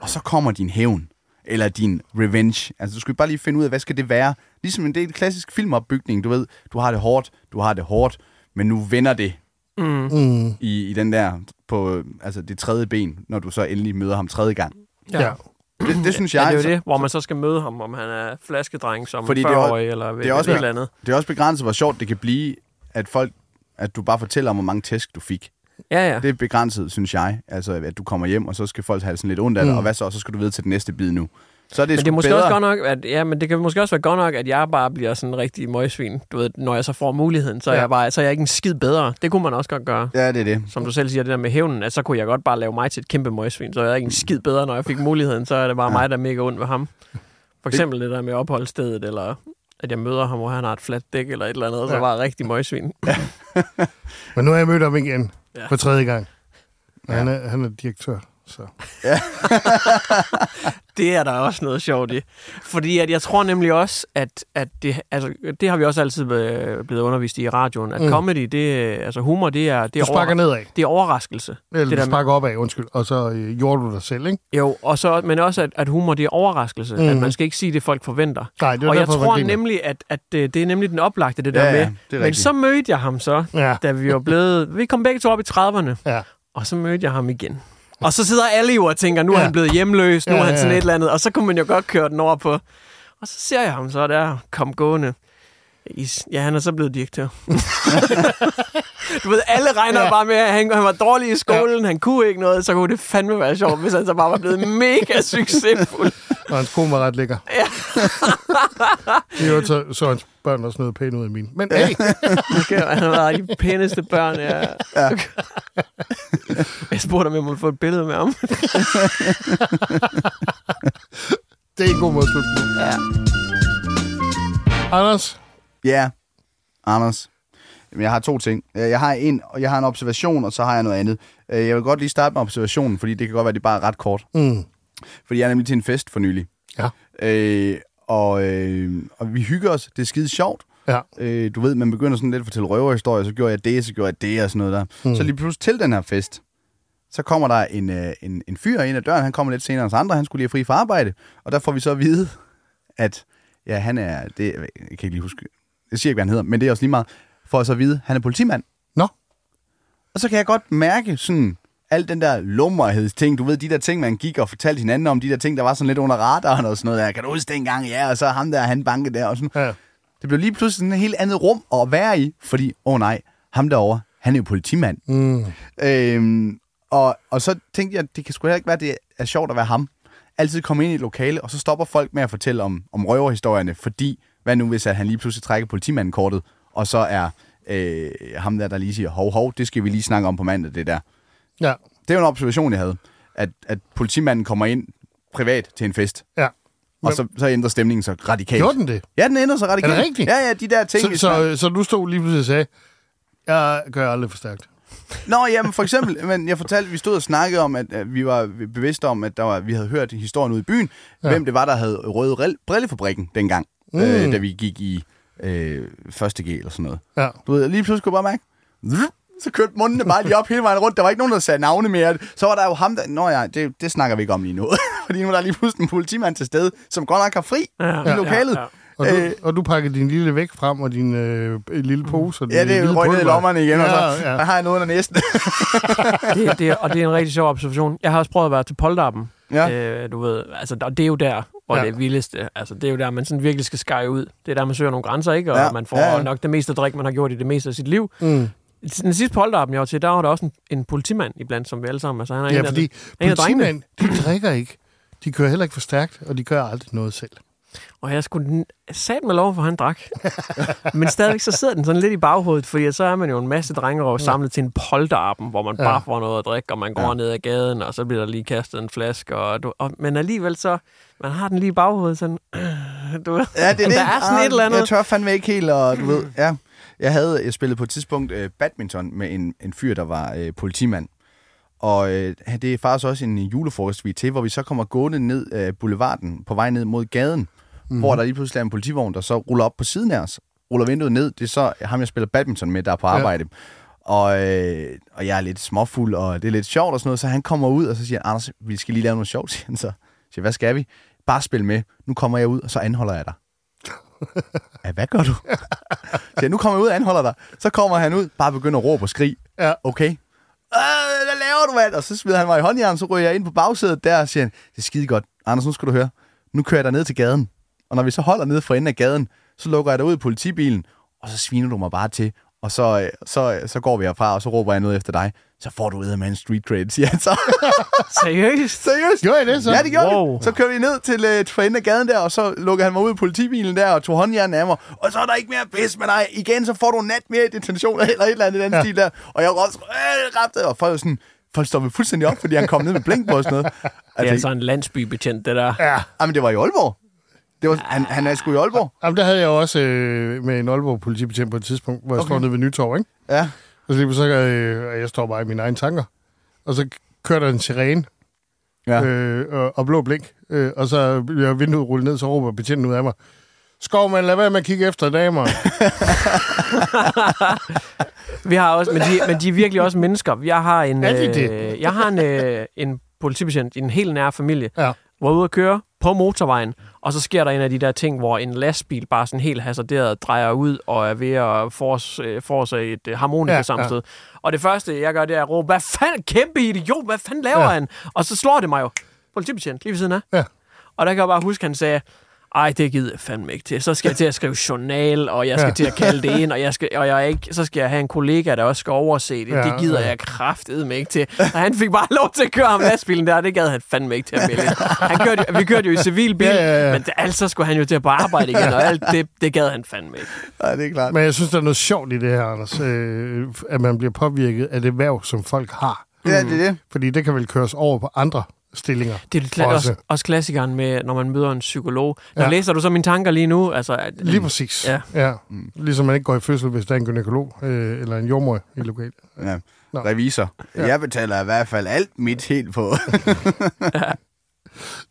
Og så kommer din hævn. Eller din revenge. Altså, du skal bare lige finde ud af, hvad skal det være? Ligesom en del klassisk filmopbygning. Du ved, du har det hårdt, du har det hårdt, men nu vender det mm. Mm. i, i den der, på altså det tredje ben, når du så endelig møder ham tredje gang. Ja. Ja. Det, det synes Ja, jeg... det er jo det, hvor man så skal møde ham, om han er flaskedreng som Fordi det er også- 40-årig, eller det er også, et eller andet. Det er også begrænset, hvor sjovt det kan blive, at folk at du bare fortæller om, hvor mange tæsk du fik. Ja, ja. Det er begrænset, synes jeg. Altså, at du kommer hjem, og så skal folk have sådan lidt ondt af dig, Mm. og hvad så? Og så skal du videre til den næste bid nu. Så er det, Men det er måske bedre. også godt nok, at, ja, men det kan måske også være godt nok, at jeg bare bliver sådan en rigtig møgsvin. Du ved, når jeg så får muligheden, så er, Ja. jeg, bare, så er jeg ikke en skid bedre. Det kunne man også godt gøre. Ja, det er det. Som du selv siger, det der med hævnen, at så kunne jeg godt bare lave mig til et kæmpe møgsvin. Så er jeg ikke en skid bedre, når jeg fik muligheden. Så er det bare Ja. ja. mig, der er mega ondt ved ham. For eksempel det der med opholdsstedet, eller at jeg møder ham, hvor han har et fladt dæk, eller et eller andet, ja. så Ja. var jeg rigtig møgsvin. Men nu har jeg mødt ham igen Ja. for tredje gang. Ja. han, er, han er direktør, så... Det er der også noget sjovt i. Fordi at jeg tror nemlig også, at, at det, altså, det har vi også altid øh, blevet undervist i i radioen, at Mm. comedy, det, altså humor, det er, det Du er, sparker over, nedad. det er overraskelse. Eller det du sparker opad, undskyld. Og så øh, gjorde du dig selv, ikke? Jo, og så, men også, at, at humor, det er overraskelse. Mm. At man skal ikke sige det, folk forventer. Nej, det er og jeg derfor, tror nemlig, at, at det, det er nemlig den oplagte, det der Ja, med. ja, det men så mødte jeg ham så, Ja. da vi var blevet... Vi kom begge to op i 30'erne, Ja. og så mødte jeg ham igen. Og så sidder alle jo og tænker, nu er Ja. han blevet hjemløs, nu Ja, er han sådan ja. et eller andet. Og så kunne man jo godt køre den over på... Og så ser jeg ham så der, kom gående. I, ja, han er så blevet direktør. du ved, alle regner Ja. bare med, at han, han var dårlig i skolen, ja. han kunne ikke noget, så kunne det fandme være sjovt, hvis han så bare var blevet mega succesfuld. Og hans kone var ret lækker. Ja. Det var så, så hans børn også noget pænt ud af min. Men hey, Okay, han var de pæneste børn, ja. ja. Jeg spurgte om jeg måtte få et billede med ham. det er en god måde at slutte. Ja. Anders, Ja, Anders. Jamen, Jeg har to ting. Øh, Jeg har en, jeg har en observation, og så har jeg noget andet. Øh, Jeg vil godt lige starte med observationen, fordi det kan godt være, det er bare ret kort. mm. Fordi jeg er nemlig til en fest for nylig. Ja. Øh, og, øh, og vi hygger os. Det er skide sjovt. Ja. Øh, du ved, man begynder sådan lidt at fortælle røverhistorier, så gjorde jeg det, så gjorde jeg det og sådan noget der. Mm. Så lige pludselig til den her fest, så kommer der en, øh, en, en fyr ind ad døren. Han kommer lidt senere end andre. Han skulle lige have fri fra arbejde. Og der får vi så at vide, at ja, han er... Det, jeg kan ikke lige huske... Jeg siger ikke, hvad han hedder, men det er også lige meget. For så at vide, han er politimand. Nå. Og så kan jeg godt mærke sådan al den der lummerhedsting, du ved, de der ting, man gik og fortalte hinanden om, de der ting, der var sådan lidt under radaren og sådan noget der. Kan du huske dengang? Ja, og så ham der, han banke der og sådan. Ja. Det blev lige pludselig sådan et helt andet rum at være i, fordi, åh oh nej, ham derovre, han er jo politimand. Mm. Øhm, og, og så tænkte jeg, det kan sgu heller ikke være, det er sjovt at være ham. Altid komme ind i et lokale, og så stopper folk med at fortælle om, om røverhistorierne, fordi, hvad nu hvis at han lige pludselig trækker politimandkortet, og så er øh, ham der, der lige siger, hov, hov, det skal vi lige snakke om på mandag, det der. Ja. Det er jo en observation, jeg havde, at, at politimanden kommer ind privat til en fest, Ja. og så, så ændrer stemningen sig radikalt. Gjorde den det? Ja, den ændrer sig radikalt. Er det rigtigt? Ja, ja, de der ting. Så, så, øh, så du stod lige pludselig og sagde, jeg gør aldrig for stærkt. Nå, jamen for eksempel, men jeg fortalte, vi stod og snakkede om, at, at vi var bevidste om, at der var, vi havde hørt historien ude i byen, Ja. hvem det var, der havde rel- brillefabrikken dengang, Mm. mm. øh, da vi gik i øh, første G eller sådan noget. Ja. Du ved, lige pludselig kunne jeg bare mærke, så kørte mundene bare lige op hele vejen rundt. Der var ikke nogen, der sagde navne mere. Så var der jo ham, der... Nå ja, det, det snakker vi ikke om lige nu. Fordi nu er der lige pludselig en politimand til stede, som godt nok har fri Ja, i lokalet. ja, ja. Og du, Øh. og du pakkede din lille væk frem, og din øh, lille pose. Og Ja, din det lille røg ned i lommerne igen, og så Ja, der ja. har jeg noget under næsten. det, det, og det er en rigtig sjov observation. Jeg har også prøvet at være til Polterappen. Ja. Øh, du ved, altså, der- det er jo der, hvor Ja. det er vildeste. Altså, det er jo der, man sådan virkelig skal skære ud. Det er der, man søger nogle grænser, ikke? Og Ja, man får ja, ja, nok det meste drik, man har gjort i det meste af sit liv. Mm. Den sidste polterappen, jeg var til, der var der også en, en politimand iblandt, som vi alle sammen. Altså, han er Ja, en fordi politimænd, de drikker ikke. De kører heller ikke for stærkt, og de gør aldrig noget selv. Og jeg skulle sat med lov, for han drak. Men stadigvæk så sidder den sådan lidt i baghovedet, fordi så er man jo en masse drengerov samlet til en polterappen, hvor man Ja. bare får noget at drikke, og man går Ja. ned ad gaden, og så bliver der lige kastet en flaske. Og du, og, men alligevel så, man har den lige i baghovedet sådan, du ved, Ja, det er der det. er sådan Ah, et eller andet. Jeg tør fandme ikke helt, og du ved, ja. Jeg havde jeg spillede på et tidspunkt øh, badminton med en, en fyr, der var øh, politimand. Og øh, det er faktisk også en julefrokost, vi er til, hvor vi så kommer gående ned øh, boulevarden på vej ned mod gaden, mm-hmm. hvor der lige pludselig er en politivogn, der så ruller op på siden af os, ruller vinduet ned. Det er så ham, jeg spiller badminton med, der er på arbejde. Ja. Og, øh, og jeg er lidt småfuld, og det er lidt sjovt og sådan noget, så han kommer ud, og så siger han, Anders, vi skal lige lave noget sjovt, siger han så. Jeg siger, hvad skal vi? Bare spil med. Nu kommer jeg ud, og så anholder jeg dig. Ja, hvad gør du? Så jeg, nu kommer jeg ud og anholder dig. Så kommer han ud, bare begynder at råbe og skrig. Ja. Okay. Øh, hvad laver du, mand? Og så smider han mig i håndjern, så ryger jeg ind på bagsædet der og siger, han, det er skide godt. Anders, nu skal du høre. Nu kører jeg dig ned til gaden. Og når vi så holder ned for enden af gaden, så lukker jeg dig ud i politibilen, og så sviner du mig bare til. Og så, øh, så, øh, så går vi herfra, og så råber jeg noget efter dig. Så får du ud af en street cred, siger han så. Seriøst? Seriøst? Gjorde I det så? Ja, det gjorde Wow. vi. Så kører vi ned til øh, for enden af gaden der, og så lukker han mig ud i politibilen der, og tog håndjernen af mig. Og så er der ikke mere pis med dig. Igen, så får du en nat mere i detention, eller et eller andet i den ja. stil der. Og jeg råbte, øh, ramte, og folk var sådan, folk stoppede fuldstændig op, fordi han kom ned med blink på og sådan noget. Det er altså en landsbybetjent, det der. Ja. Jamen, det var i Aalborg. Det var, han, han er sgu i Aalborg. Jamen, der havde jeg også øh, med en Aalborg politibetjent på et tidspunkt, hvor jeg Okay. står nede ved Nytorv, ikke? Ja. Og så lige så øh, jeg står bare i mine egne tanker. Og så kører der en sirene Ja. øh, og, og blå blink. Øh, og så bliver vinduet rullet ned, så råber betjenten ud af mig. Skovmand, lad være med at kigge efter damer. Vi har også, men de, men de er virkelig også mennesker. Jeg har en, Er de øh, det? jeg har en, øh, en politibetjent i en helt nær familie, Ja. Er ude at køre på motorvejen, og så sker der en af de der ting, hvor en lastbil bare sådan helt hasarderet drejer ud og er ved at force, øh, et øh, harmonika Ja, sammenstød. Ja. Og det første, jeg gør, det er at råbe, hvad fanden, kæmpe idiot, hvad fanden laver ja. han? Og så slår det mig jo. Politibetjent, lige ved siden af. Ja. Og der kan jeg bare huske, at han sagde, ej, det gider jeg fandme ikke til. Så skal jeg til at skrive journal, og jeg skal Ja. til at kalde det ind, og, jeg skal, og jeg er ikke, så skal jeg have en kollega, der også skal overse det. Ja, det gider ja. jeg kraftedeme ikke til. Og han fik bare lov til at køre ham lastbilen der, og det gad han fandme ikke til at melde. Han kørte, jo- vi kørte jo i civil bil, Ja, ja, ja. men det, altså skulle han jo til at på arbejde igen, og alt det, det gad han fandme ikke. Nej, det er klart. Men jeg synes, der er noget sjovt i det her, Anders. Øh, at man bliver påvirket af det værv, som folk har. Ja, det er det. Fordi det kan vel køres over på andre stillinger. Det er kla- Også. også, også klassikeren med, når man møder en psykolog. Nu Ja. ja. læser du så mine tanker lige nu. Altså, at- Lige præcis. Ja. ja. Ligesom man ikke går i fødsel, hvis der er en gynekolog øh, eller en jordmor i lokalet. Ja. Nå. Revisor. Ja. Ja. Jeg betaler i hvert fald alt mit helt på.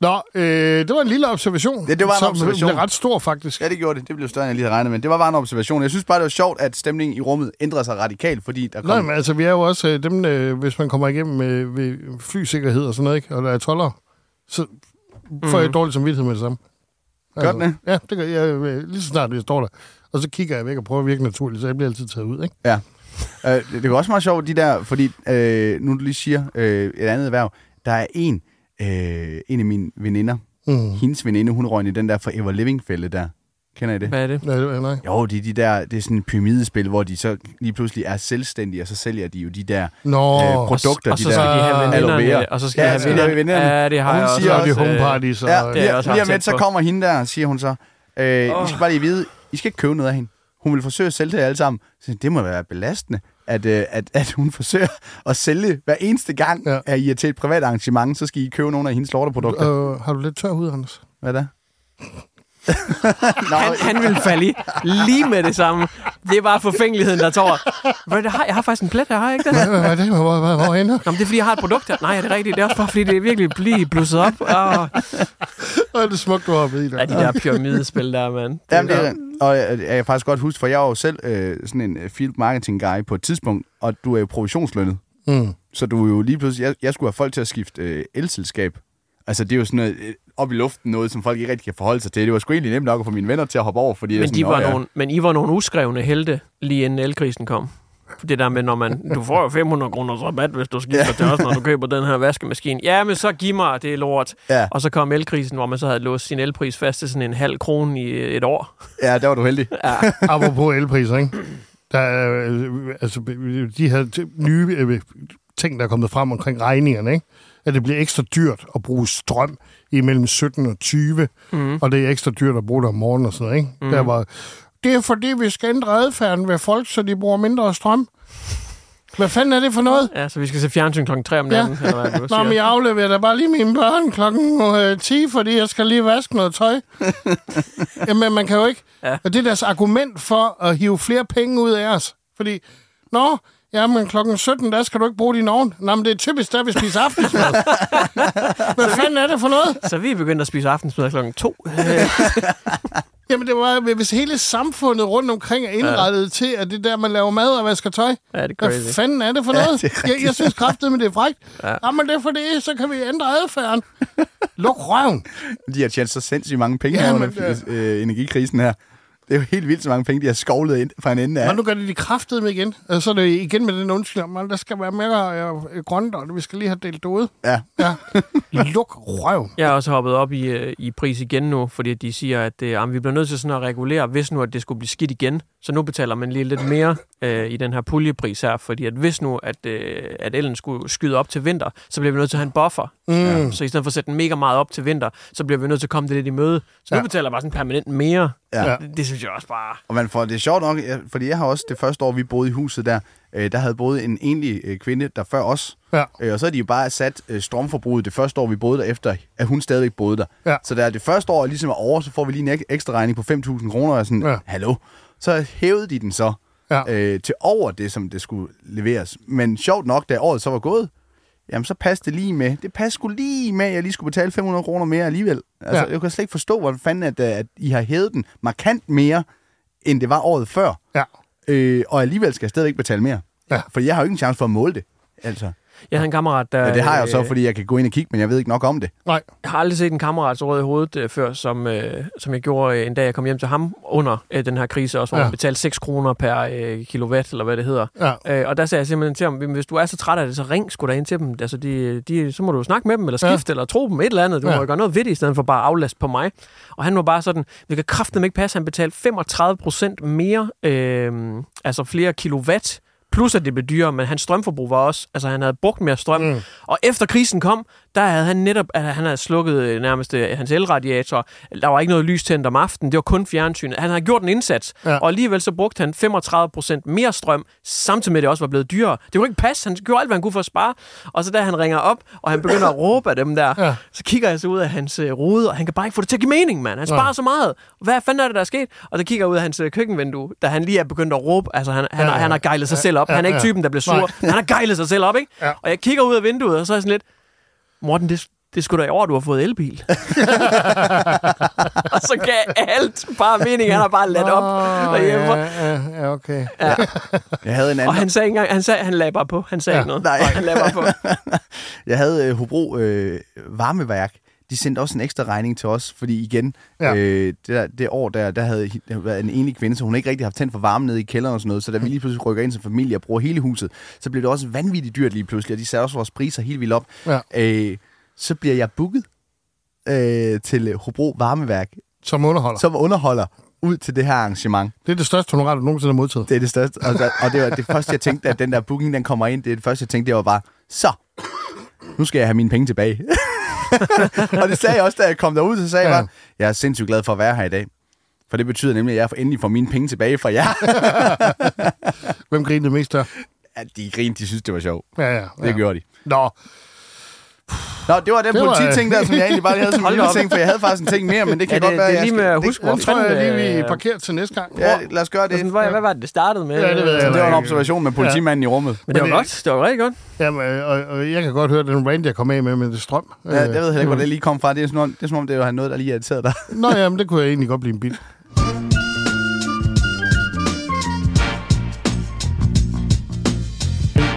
Nå, øh, det var en lille observation. Ja, det var en som observation. blev ret stor, faktisk. ja, det gjorde det. Det blev større, end jeg lige havde regnet med. Det var bare en observation. Jeg synes bare, det var sjovt, at stemningen i rummet ændrede sig radikalt, fordi der kom... Nej, men altså, vi er jo også øh, dem, øh, hvis man kommer igennem med, ved flysikkerhed og sådan noget, ikke? og der er toller, så får jeg dårlig samvittighed med det samme. Gør den det? Ja, det gør jeg. øh, Lige så snart jeg står der. Og så kigger jeg væk og prøver at virke naturligt, så jeg bliver altid taget ud, ikke? Ja. Øh, det, det er også meget sjovt, de der, fordi øh, nu du lige siger øh, et andet erhverv. Der er en, øh, en af mine veninder, Mm. hendes veninde, hun røg i den der Forever Living-fælde der. Kender I det? Hvad er det? Nej, det er nej. Jo, det er de der, det er sådan et pyramidespil, hvor de så lige pludselig er selvstændige, og så sælger de jo de der Nå, øh, produkter, og de så der skal de have aloe vera. og så skal Ja, de have veninderne. Ja, det har Og hun jeg også. siger og de også, home øh, parties. Og, Ja, det lige, også lige om lidt, så kommer hende der, siger hun så. Øh, Åh. I skal bare lige vide, I skal ikke købe noget af hende. Hun vil forsøge at sælge det alle sammen. Så det må være belastende, at, øh, at, at hun forsøger at sælge hver eneste gang, Ja. at I er til et privat arrangement, så skal I købe nogle af hendes lorteprodukter. øh, har du lidt tør hud, Anders? Hvad er det? Nå, Han, han vil falde i lige med det samme. Det er bare forfængeligheden, der tår. Hvad, det har, jeg har faktisk en plet her, har jeg ikke det? Hvad er det? Hvor, hvor, hvor henne? Nå, det er, fordi jeg har et produkt her. Nej, er det rigtigt? Det er også bare, fordi det er virkelig blive blusset op. Åh, Hvor er det smukt, du har ved ja, de der pyramidespil der, mand. Jamen, det er, og jeg, jeg kan faktisk godt huske, for jeg var jo selv øh, sådan en øh, field marketing guy på et tidspunkt, og du er jo provisionslønnet. Mm. Så du er jo lige pludselig, jeg, jeg skulle have folk til at skifte øh, elselskab. Altså, det er jo sådan noget, øh, op i luften, noget, som folk ikke rigtig kan forholde sig til. Det var sgu egentlig nemt nok at få mine venner til at hoppe over, fordi... Men, sådan, de "Nå var ja." nogle, men I var nogle uskrevne helte, lige inden elkrisen kom. Det der med, når man, du får jo 500 kroner rabat, hvis du skifter til os, når du køber den her vaskemaskine. Ja, men så giv mig det lort. Ja. Og så kom elkrisen, hvor man så havde låst sin elpris fast til sådan en halv krone i et år. Ja, der var du heldig. Ja, Apropos elpriser, ikke? Der, er, øh, altså, de her nye øh, ting, der er kommet frem omkring regningerne, ikke? at det bliver ekstra dyrt at bruge strøm imellem 17 og 20, Mhm. og det er ekstra dyrt at bruge det om morgenen og sådan noget. Ikke? Mhm. Der var, det er fordi, vi skal ændre adfærden ved folk, så de bruger mindre strøm. Hvad fanden er det for noget? Ja, så vi skal se fjernsyn klokken 3 om Ja. natten, eller hvad du Nå, men jeg afleverer da bare lige mine børn klokken øh, 10, fordi jeg skal lige vaske noget tøj. Jamen, man kan jo ikke... Ja. Og det er deres argument for at hive flere penge ud af os. Fordi, nå, ja, men klokken 17, der skal du ikke bruge din ovn. Nå, men det er typisk, der vi spiser aftensmad. Hvad fanden er det for noget? Så vi er begyndt at spise aftensmad klokken 2. Jamen, det var, hvis hele samfundet rundt omkring er indrettet ja. til, at det er der, man laver mad og vasker tøj. Ja, det er Hvad crazy. fanden er det for Ja, noget? det er jeg, jeg synes kraftigt, men det er frækt. Ja. Ja. Jamen, det er fordi, så kan vi ændre adfærden. Luk røven. De har tjent så sindssygt mange penge Ja, ja, under det- øh, energikrisen her. Det er jo helt vildt, så mange penge, de har skovlet ind fra en ende af. Ja. nu gør det de kraftede med igen. Og så er det igen med den undskyld, at der skal være mere øh, grønt, og vi skal lige have delt det ud. Ja. ja. Luk røv. Jeg er også hoppet op i, øh, i pris igen nu, fordi de siger, at øh, vi bliver nødt til sådan at regulere, hvis nu at det skulle blive skidt igen. Så nu betaler man lige lidt mere øh, i den her puljepris her, fordi at hvis nu, at, øh, at elen skulle skyde op til vinter, så bliver vi nødt til at have en buffer. Mm. Ja. Så i stedet for at sætte den mega meget op til vinter, så bliver vi nødt til at komme det lidt i møde. Så nu Ja. betaler bare sådan permanent mere. Ja. Det, det synes jeg også bare... Og man får, det er sjovt nok, fordi jeg har også det første år, vi boede i huset der, øh, der havde boet en enlig øh, kvinde, der før os. Ja. Øh, og så har de jo bare sat øh, strømforbruget det første år, vi boede der, efter at hun stadigvæk boede der. Ja. Så da det første år ligesom er over, så får vi lige en ek- ekstra regning på 5.000 kroner, og sådan, ja. hallo. Så hævede de den så Ja. øh, til over det, som det skulle leveres. Men sjovt nok, da året så var gået, jamen så passede det lige med. Det passede sgu lige med, at jeg lige skulle betale 500 kroner mere alligevel. Altså, Ja. jeg kan slet ikke forstå, hvordan fanden, at, øh, at I har hævet den markant mere, end det var året før. Ja. Øh, og alligevel skal jeg stadigvæk betale mere. Ja. For jeg har jo ikke en chance for at måle det. Altså. Jeg havde en kammerat, der... Ja, det har jeg jo så, øh, fordi jeg kan gå ind og kigge, men jeg ved ikke nok om det. Nej. Jeg har aldrig set en kammerat så rød i hovedet øh, før, som, øh, som jeg gjorde øh, en dag, jeg kom hjem til ham under øh, den her krise, også, hvor Ja. han betalte 6 kroner per øh, kilowatt, eller hvad det hedder. Ja. Øh, og der sagde jeg simpelthen til ham, "Jamen, hvis du er så træt af det, så ring sgu da ind til dem. Altså, de, de, så må du snakke med dem, eller skifte, ja. eller tro dem, et eller andet. Du Ja. må gøre noget ved det, i stedet for bare at aflaste på mig. Og han var bare sådan, vi kan kraftedeme ikke passe, han betalte 35 procent mere, øh, altså flere kilowatt, plus at det blev dyrere, men hans strømforbrug var også, altså han havde brugt mere strøm. Mm. Og efter krisen kom, der havde han netop, at han havde slukket øh, nærmest øh, hans elradiator. Der var ikke noget lys tændt om aftenen, det var kun fjernsynet. Han havde gjort en indsats, Ja. og alligevel så brugte han 35 procent mere strøm, samtidig med at det også var blevet dyrere. Det kunne ikke passe, han gjorde alt, hvad han kunne for at spare. Og så da han ringer op, og han begynder at råbe af dem der, Ja. så kigger jeg så ud af hans øh, rude, og han kan bare ikke få det til at give mening, mand. Han sparer Ja. så meget. Hvad fanden er det, der er sket? Og så kigger ud af hans køkkenvindue, da han lige er begyndt at råbe. Altså, han, han, Ja, ja, han har gejlet sig Ja, selv op. ja, Han er ikke typen, der bliver sur. Nej. Han har gejlet sig selv op, ikke? Ja. Og jeg kigger ud af vinduet, og så er jeg sådan lidt, Morten, det, det skulle da i år, du har fået elbil. og så gav alt bare mening. Han har bare ladt op Åh, derhjemme. ja, ja, okay. Ja. Jeg havde en anden... Og han sagde ikke engang, han, sagde, han lagde bare på. Han sagde Ja. ikke noget. Nej. Han lagde bare på. Jeg havde øh, Hobro øh, varmeværk. De sendte også en ekstra regning til os, fordi igen, Ja. øh, det, der, det år der, der havde været en enlig kvinde, så hun ikke rigtig haft tændt for varme nede i kælderen og sådan noget, så da vi lige pludselig rykker ind som familie og bruger hele huset, så blev det også vanvittigt dyrt lige pludselig, og de satte også vores priser helt vildt op. Ja. Øh, så bliver jeg booket øh, til Hobro Varmeværk, Som underholder. som underholder ud til det her arrangement. Det er det største honorar, du nogensinde har modtaget. Det er det største. Og, der, og det var det første, jeg tænkte, at den der booking, den kommer ind. Det er det første, jeg tænkte, det var bare, så, nu skal jeg have mine penge tilbage. og det sagde jeg også, da jeg kom derud, så sagde ja. Jeg bare, jeg er sindssygt glad for at være her i dag. For det betyder nemlig, at jeg endelig får mine penge tilbage fra jer. Hvem grinede mest der? ja, de grinede, de synes, det var sjovt. Ja, ja. Det ja. gjorde de. Nå, Nå, det var den Det var- polititing der, som jeg egentlig bare lige havde som en ting, for jeg havde faktisk en ting mere, men det kan Ja, godt det- være, det er lige med at huske, hvor det tror jeg lige, vi parkerer til næste gang. Ja, lad os gøre det. Sådan, hvad, hvad var det, det startede med? Ja, det ved jeg Så det var en observation med politimanden i rummet. Men det var Men godt. Det var rigtig godt. Jamen, øh, og, og jeg kan godt høre den rant, jeg kom af med med det strøm. Ja, jeg ved heller ikke, hvor Øh, det lige kom fra. Det er, som om, det er som om, det var noget, der lige irriterede dig. Nå, jamen, det kunne jeg egentlig godt blive en bit.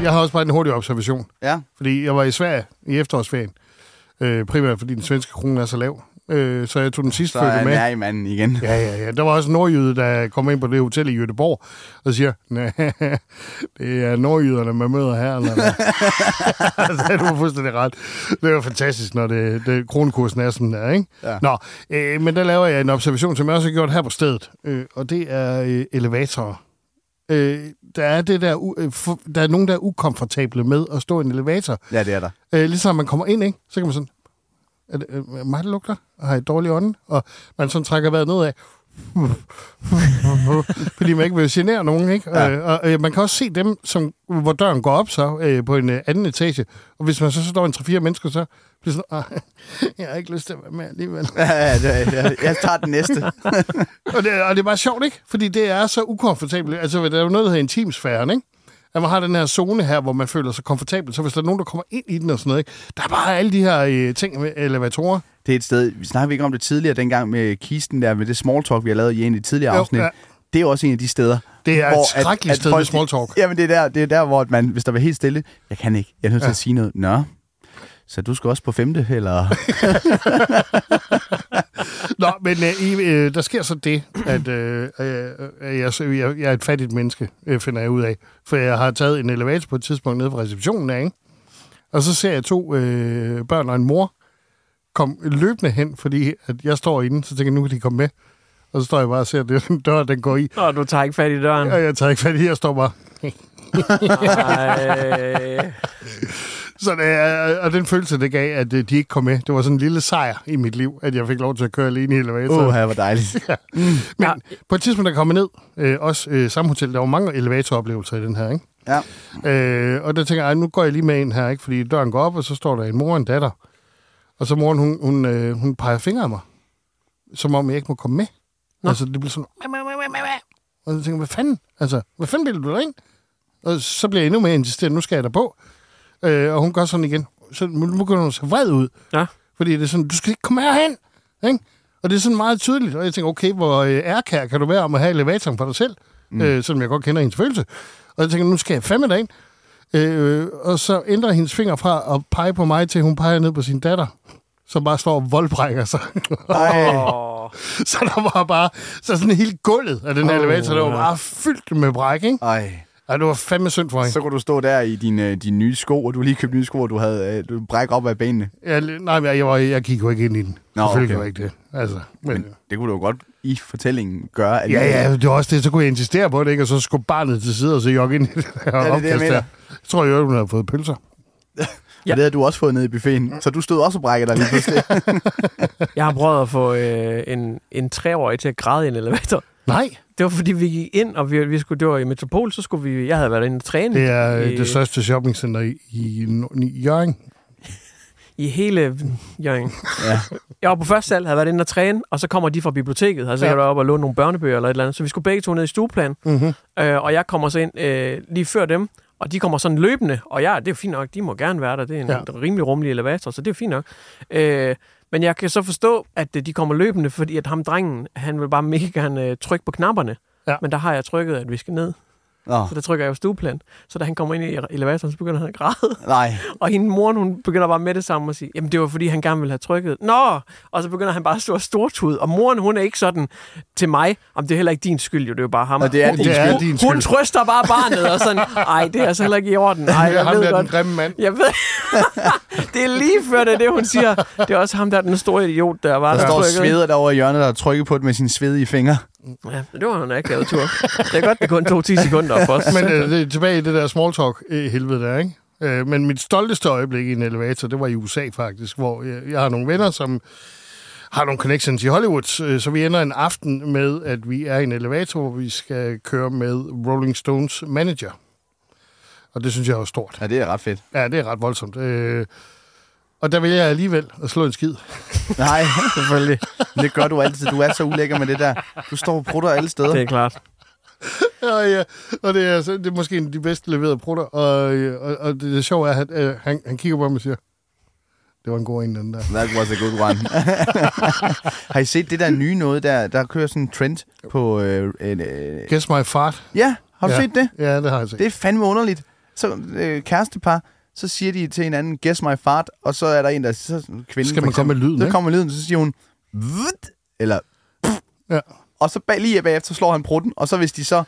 Jeg har også bare en hurtig observation. Ja. Fordi jeg var i Sverige i efterårsferien. Øh, primært fordi den svenske krone er så lav. Øh, så jeg tog den sidste Så er jeg med. nær i manden igen. Ja, ja, ja. Der var også en nordjyde, der kom ind på det hotel i Göteborg og siger, "Næh, det er nordjyderne, man møder her. Eller hvad?" altså, du har fuldstændig ret. Det var fantastisk, når det, det, kronekursen er sådan der, ikke? Ja. Nå, øh, men der laver jeg en observation, som jeg også har gjort her på stedet. Øh, og det er øh, elevatorer. Øh, der er det der, øh, for, der er nogen, der er ukomfortable med at stå i en elevator. Ja, det er der. Øh, ligesom man kommer ind, ikke? så kan man sådan, er det øh, mig, der lugter? Har jeg dårlig ånde? Og man sådan trækker vejret nedad. Fordi man ikke vil genere nogen, ikke? Ja. Ja. Øh, og øh, man kan også se dem, som, hvor døren går op så øh, på en øh, anden etage. Og hvis man så står en 3-4 mennesker, så bliver sådan, "Ah, jeg har ikke lyst til at være med alligevel. Ja, ja, jeg, jeg tager den næste. og, det, og det er bare sjovt, ikke? Fordi det er så ukomfortabelt. Altså, der er jo noget, der hedder intimsfæren, ikke? At man har den her zone her, hvor man føler sig komfortabel. Så hvis der er nogen, der kommer ind i den og sådan noget, ikke? Der er bare alle de her øh, ting med elevatorer. Det er et sted, vi snakkede ikke om det tidligere, dengang med kisten der, med det small talk, vi har lavet i en af de tidligere Jo, afsnit. ja. Det er jo også en af de steder. Det er et skrækkeligt sted med small talk. Jamen, det er der, det er der hvor man, hvis der var helt stille, jeg kan ikke, jeg er nødt til Ja. at sige noget. Nå, så du skal også på femte, eller? Nå, men øh, I, øh, der sker så det, at øh, øh, øh, jeg, jeg, jeg er et fattigt menneske, øh, finder jeg ud af. For jeg har taget en elevator på et tidspunkt nede fra receptionen af, ikke? Og så ser jeg to øh, børn og en mor komme løbende hen, fordi at jeg står inde, så tænker jeg, nu kan de komme med. Og så står jeg bare og ser, at det er den dør, den går i. Nå, du tager ikke fat i døren. Og jeg tager ikke fat i, jeg står bare... Så det, og den følelse, det gav, at øh, de ikke kom med, det var sådan en lille sejr i mit liv, at jeg fik lov til at køre alene i elevatoren. Åh, her var dejligt. ja. Men ja. på et tidspunkt, der kom jeg ned, øh, også øh, samme hotel, der var mange elevatoroplevelser i den her, ikke? Ja. Øh, og der tænker jeg, "Ej, nu går jeg lige med ind her, ikke? Fordi døren går op, og så står der en mor og en datter. Og så moren, hun, hun, øh, hun peger fingre af mig, som om jeg ikke må komme med. Nå. Altså, det bliver sådan... Og så tænker jeg, hvad fanden? Altså, hvad fanden vil du derind? Og så bliver jeg endnu mere insisteret, nu skal jeg der på. Øh, og hun gør sådan igen. Så nu begynder hun så vred ud. Ja. Fordi det er sådan, du skal ikke komme herhen. Ikke? Og det er sådan meget tydeligt. Og jeg tænker, okay, hvor øh, ærkær kan du være om at have elevatoren for dig selv? Mm. Øh, selvom jeg godt kender hendes følelse. Og jeg tænker, nu skal jeg fandme derind. Øh, og så ændrer hendes finger fra at pege på mig, til hun peger ned på sin datter, som bare står og voldbrækker sig. Så der var bare så sådan hele gulvet af den her Åh, elevator, der var bare fyldt med bræk, ikke? Ej. Ej, det var fandme synd for hende. Så kunne du stå der i dine, dine nye sko, og du har lige købt nye sko, og du havde øh, du bræk op af benene. Jeg, nej, men jeg, var, jeg gik jo ikke ind i den. Nå, Selvfølgelig okay. jeg ikke det. Altså, men, Men det kunne du jo godt i fortællingen gøre. ja, alligevel. ja, det var også det. Så kunne jeg insistere på det, ikke? Og så skulle barnet til side, og så jogge ind i det der det, jeg opkast mener. der. Jeg tror, jeg, hun havde fået pølser. Ja. Og det havde du også fået ned i buffeten. Så du stod også og brækkede dig lige pludselig. Jeg har prøvet at få øh, en, en treårig til at græde i en elevator. Nej. Det var fordi, vi gik ind, og vi, vi skulle, det var i Metropol, så skulle vi, jeg havde været inde og træne. Det er i, øh, det største shoppingcenter i, i, i Jørgen. I hele Jørgen. Ja. Jeg var på første sal, havde været inde og træne, og så kommer de fra biblioteket, havde sikkert Ja. op og låne nogle børnebøger eller et eller andet. Så vi skulle begge to ned i stueplan, Mm-hmm. øh, og jeg kommer så ind øh, lige før dem, og de kommer sådan løbende, og ja, det er jo fint nok, de må gerne være der, det er en Ja. ja. rimelig rummelig elevator, så det er fint nok. Øh, men jeg kan så forstå, at øh, de kommer løbende, fordi at ham drengen, han vil bare mega gerne øh, trykke på knapperne. Ja. Men der har jeg trykket, at vi skal ned. Nå, Så der trykker jeg jo stueplan. Så da han kommer ind i elevatoren, så begynder han at græde. nej. Og hende moren, hun begynder bare med det samme og sige, jamen det var fordi, han gerne ville have trykket. Nå! Og så begynder han bare at stå og stortud. Og moren, hun er ikke sådan til mig, om det er heller ikke din skyld, jo, det er jo bare ham. Og det er hun, din Det er hun, din hun skyld. trøster bare barnet, og sådan, ej, det er altså heller ikke i orden. Ej, Det er jeg ham ved der, godt. den grimme mand. Jeg ved, det er lige før det det, hun siger. Det er også ham der, den store idiot, der var Der der står og sveder derovre i hjørnet, der har trykket på det med sine svedige fingre. Ja, det var en akavet tur. Det er godt, det kun tog 10 sekunder for os. Men øh, det er tilbage i det der small talk øh, helvede der, ikke? Øh, men mit stolteste øjeblik i en elevator, det var i USA faktisk, hvor jeg, jeg har nogle venner, som har nogle connections i Hollywood, øh, så vi ender en aften med, at vi er i en elevator, hvor vi skal køre med Rolling Stones manager. Og det synes jeg er stort. Ja, det er ret fedt. Ja, det er ret voldsomt. Øh, og der vil jeg alligevel at slå en skid. Nej, selvfølgelig. Men det gør du altid. Du er så ulækker med det der. Du står og prutter alle steder. Det er klart. Ja, ja. Og det er, altså- det er måske en af de bedste leverede prutter. Og, og, og det, det sjove er, at øh, han, han kigger på mig og siger, det var en god en, den der. That was a good one. har I set det der nye noget, der, der kører sådan en trend på... Øh, en, øh... Guess my fart. Ja, har du Ja. set det? Ja, det har jeg set. Det er fandme underligt. Så øh, kærestepar, så siger de til hinanden, guess my fart, og så er der en, der så, kvinden, Skal man komme med lyden, Så kommer lyden, så siger hun, Vut! eller Ja. og så bag, lige bagefter, slår han prutten, og så hvis de så,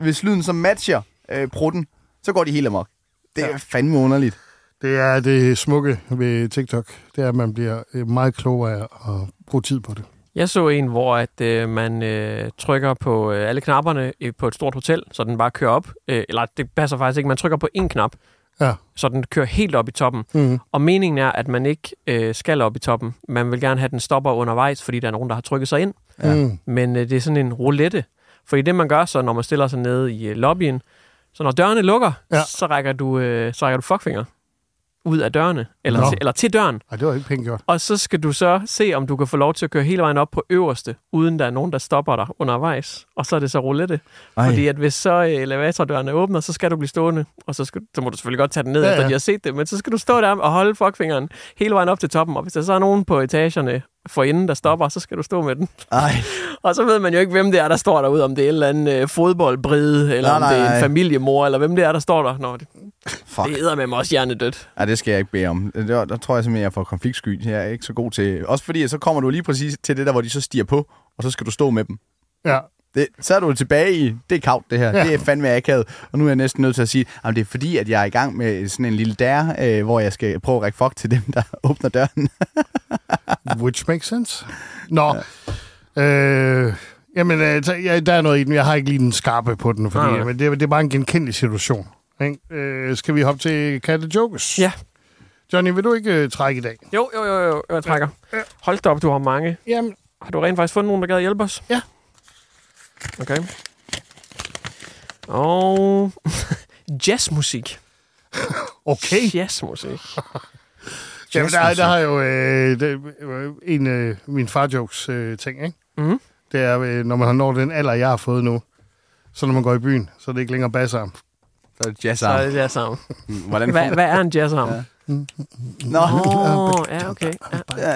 hvis lyden så matcher øh, prutten, så går de helt amok. Det er Ja. fandme underligt. Det er det smukke ved TikTok. Det er, at man bliver øh, meget klogere af at bruge tid på det. Jeg så en, hvor at øh, man øh, trykker på øh, alle knapperne øh, på et stort hotel, så den bare kører op. Øh, eller det passer faktisk ikke. Man trykker på én knap, Ja. så den kører helt op i toppen. Mhm. Og meningen er, at man ikke øh, skal op i toppen. Man vil gerne have, at den stopper undervejs, fordi der er nogen, der har trykket sig ind. Ja. Mm. Men øh, det er sådan en roulette. Fordi det, man gør så, når man stiller sig nede i øh, lobbyen, så når dørene lukker, ja. så, rækker du, øh, så rækker du fuckfinger ud af dørene, eller, Nå. til, eller til døren. Ej, det var ikke pænt gjort. Og så skal du så se, om du kan få lov til at køre hele vejen op på øverste, uden der er nogen, der stopper dig undervejs. Og så er det så roulette. Ej. Fordi at hvis så øh, elevatordørene åbner, så skal du blive stående. Og så, skal, så må du selvfølgelig godt tage den ned, Ja, ja, efter de har set det. Men så skal du stå der og holde fuckfingeren hele vejen op til toppen. Og hvis der så er nogen på etagerne for inden, der stopper, så skal du stå med den. Ej. Og så ved man jo ikke, hvem det er, der står derude. Om det er en eller anden øh, fodboldbride, eller Nej, om det nej, er en nej. familiemor, eller hvem det er, der står der. Nå, det, Fuck. det æder med mig også hjernedødt. Ja, det skal jeg ikke bede om. Der, der tror jeg simpelthen, jeg får konfliktsky. Jeg er ikke så god til... Også fordi, så kommer du lige præcis til det der, hvor de så stiger på, og så skal du stå med dem. Ja. Det, så er du tilbage i, det er kavt det her, Ja. ja. det er fandme akavet. Og nu er jeg næsten nødt til at sige, at det er fordi, at jeg er i gang med sådan en lille der, øh, hvor jeg skal prøve at række fuck til dem, der åbner døren. Which makes sense. Nå. Ja. Øh, jamen, øh, ja, der er noget i den. Jeg har ikke lige den skarpe på den, fordi, Nej, nej. men det, er- det er bare en genkendelig situation. Ikke? Øh, skal vi hoppe til Katte Jokes? Ja. Johnny, vil du ikke øh, trække i dag? Jo, jo, jo, jo, jeg trækker. Hold da op, du har mange. Jamen, Har du rent faktisk fundet nogen, der gad hjælpe os? Ja. Okay. Og jazzmusik. okay. Jazzmusik. Jamen, der, der har jo øh, det, øh, en af øh, min far jokes øh, ting, ikke? Mhm. Det er, øh, når man når den alder, jeg har fået nu, så når man går i byen, så er det ikke længere bassarm. Så er det jazz Så er det jazzarm. Hvordan Hvad, hvad er en jazzarm? Ja. Nå. Åh, oh, ja, okay. Ja.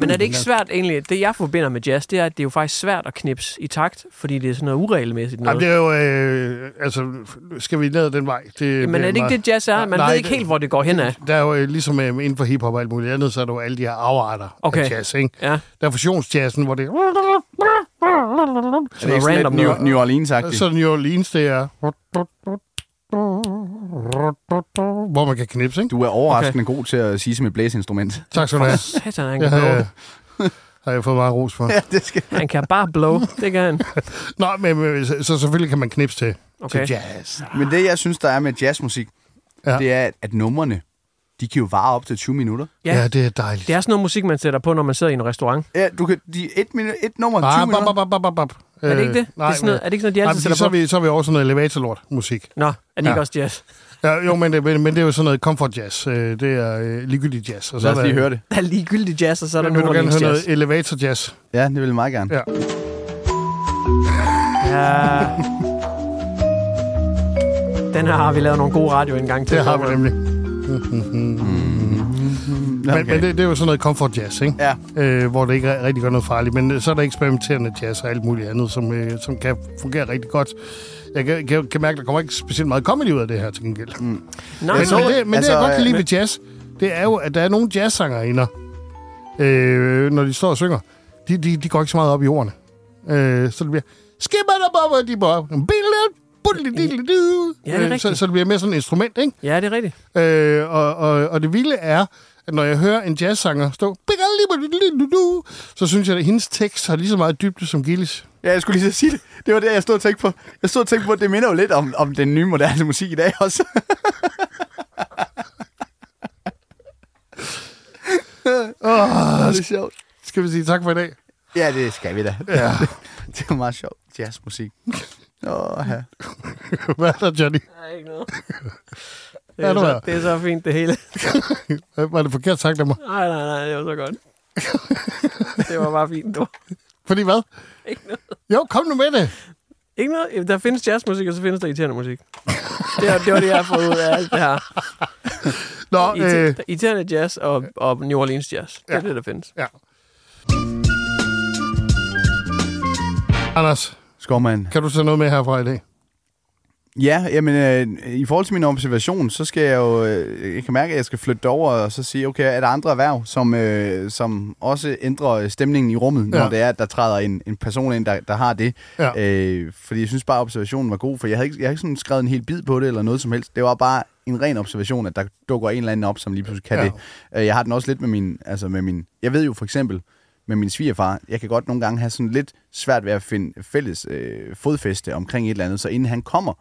Men er det ikke svært egentlig? Det, jeg forbinder med jazz, det er, at det er jo faktisk svært at knipse i takt, fordi det er sådan noget uregelmæssigt noget. Jamen, det er jo, øh, altså, skal vi ned ad den vej? Det, Men er det ikke det, jazz er? Man Nej, ved ikke helt, hvor det går hen af. Der er jo øh, ligesom øh, inden for hiphop og alt muligt andet, så er der jo alle de her afarter Okay. af jazz, ikke? Ja. Der er fusionsjazzen, hvor det er... Er det sådan lidt New, New Orleans-agtigt? Så New Orleans, det er... Hvor man kan knipse, ikke? Du er overraskende okay. god til at sige et blæseinstrument. Tak skal du have. Satan, han Det kan jeg, har jeg fået meget ros for. Ja, det skal Han kan bare blow. Det kan han. Nå, men, men så, så selvfølgelig kan man knipse til, Okay. til jazz. Men det, jeg synes, der er med jazzmusik, Ja. ja. det er, at, numrene, de kan jo vare op til 20 minutter. Ja. Ja, det er dejligt. Det er sådan noget musik, man sætter på, når man sidder i en restaurant. Ja, du kan, de, et, minut, et nummer, 20 Ah, minutter. bap, bap, bap, bap, bap. Er det ikke det? Øh, Det er sådan noget- er det ikke sådan noget, de altid nej, sætter så er vi, så er vi over sådan noget elevatorlort musik. Nå, er det Ja. ikke også jazz? Ja, jo, men det, men, men det er jo sådan noget comfort jazz. Øh, Det er øh, ligegyldig jazz. Og Lad os lige der, høre det. Der er ligegyldig jazz, og så er der Vil du nogen, gerne høre jazz. noget elevator jazz? Ja, det vil jeg meget gerne. Ja. Ja. Den her har vi lavet nogle gode radio en gang til. Det har vi nemlig. Okay. Men, men det, det er jo sådan noget comfort jazz, ikke? Ja. Øh, hvor det ikke er- rigtig gør noget farligt. Men øh, så er der eksperimenterende jazz og alt muligt andet, som, øh, som kan fungere rigtig godt. Jeg kan, kan, kan mærke, at der kommer ikke specielt meget comedy ud af det her til gengæld. Mm. Nej, Men, men, men, det, men altså, det, altså, jeg godt kan lide øh, ved jazz, det er jo, at der er nogle jazzsangerinder, øh, når de står og synger, de, de, de går ikke så meget op i ordene. Øh, så det bliver... Skibadababadibab, Ja, det er rigtigt. så, så det bliver mere sådan et instrument, ikke? ja, det er rigtigt. Øh, og, og, og det vilde er, at når jeg hører en jazzsanger stå, så synes jeg, at hendes tekst har lige så meget dybde som Gillis. Ja, jeg skulle lige så sige det. Det var det, jeg stod og tænkte på. Jeg stod og tænkte på, at det minder jo lidt om, om den nye moderne musik i dag også. Oh, det er sjovt. skal vi sige tak for i dag? Ja, det skal vi da. Ja. Det var meget sjovt. Jazzmusik. Åh, ja. Hvad er der, Johnny? Der er ikke noget. Det Ja, er, er så, det er så fint, det hele. Var det forkert sagt af mig? Nej, nej, nej, det var så godt. det var bare fint, du. Fordi hvad? Ikke noget. Jo, kom nu med det. Ikke noget. Der findes jazzmusik, og så findes der irriterende musik. Det, er, det var det, jeg har fået ud af alt det her. Nå, øh, Irriter- Irriterende jazz og, og New Orleans jazz. Det er Ja. det, der findes. ja. Anders, Skovmand. kan du tage noget med herfra i dag? Ja, jamen, øh, i forhold til min observation, så skal jeg jo, øh, jeg kan mærke, at jeg skal flytte over og så sige, okay, er der andre erhverv, som, øh, som også ændrer stemningen i rummet, når Ja. det er, at der træder en, en person ind, der, der har det. Ja. Øh, fordi jeg synes bare, at observationen var god, for jeg havde ikke, jeg havde ikke sådan skrevet en hel bid på det, eller noget som helst. Det var bare en ren observation, at der dukker en eller anden op, som lige pludselig kan Ja. ja. det. Øh, Jeg har den også lidt med min, altså med min, jeg ved jo for eksempel, med min svigerfar, jeg kan godt nogle gange have sådan lidt svært ved at finde fælles øh, fodfæste omkring et eller andet, så inden han kommer,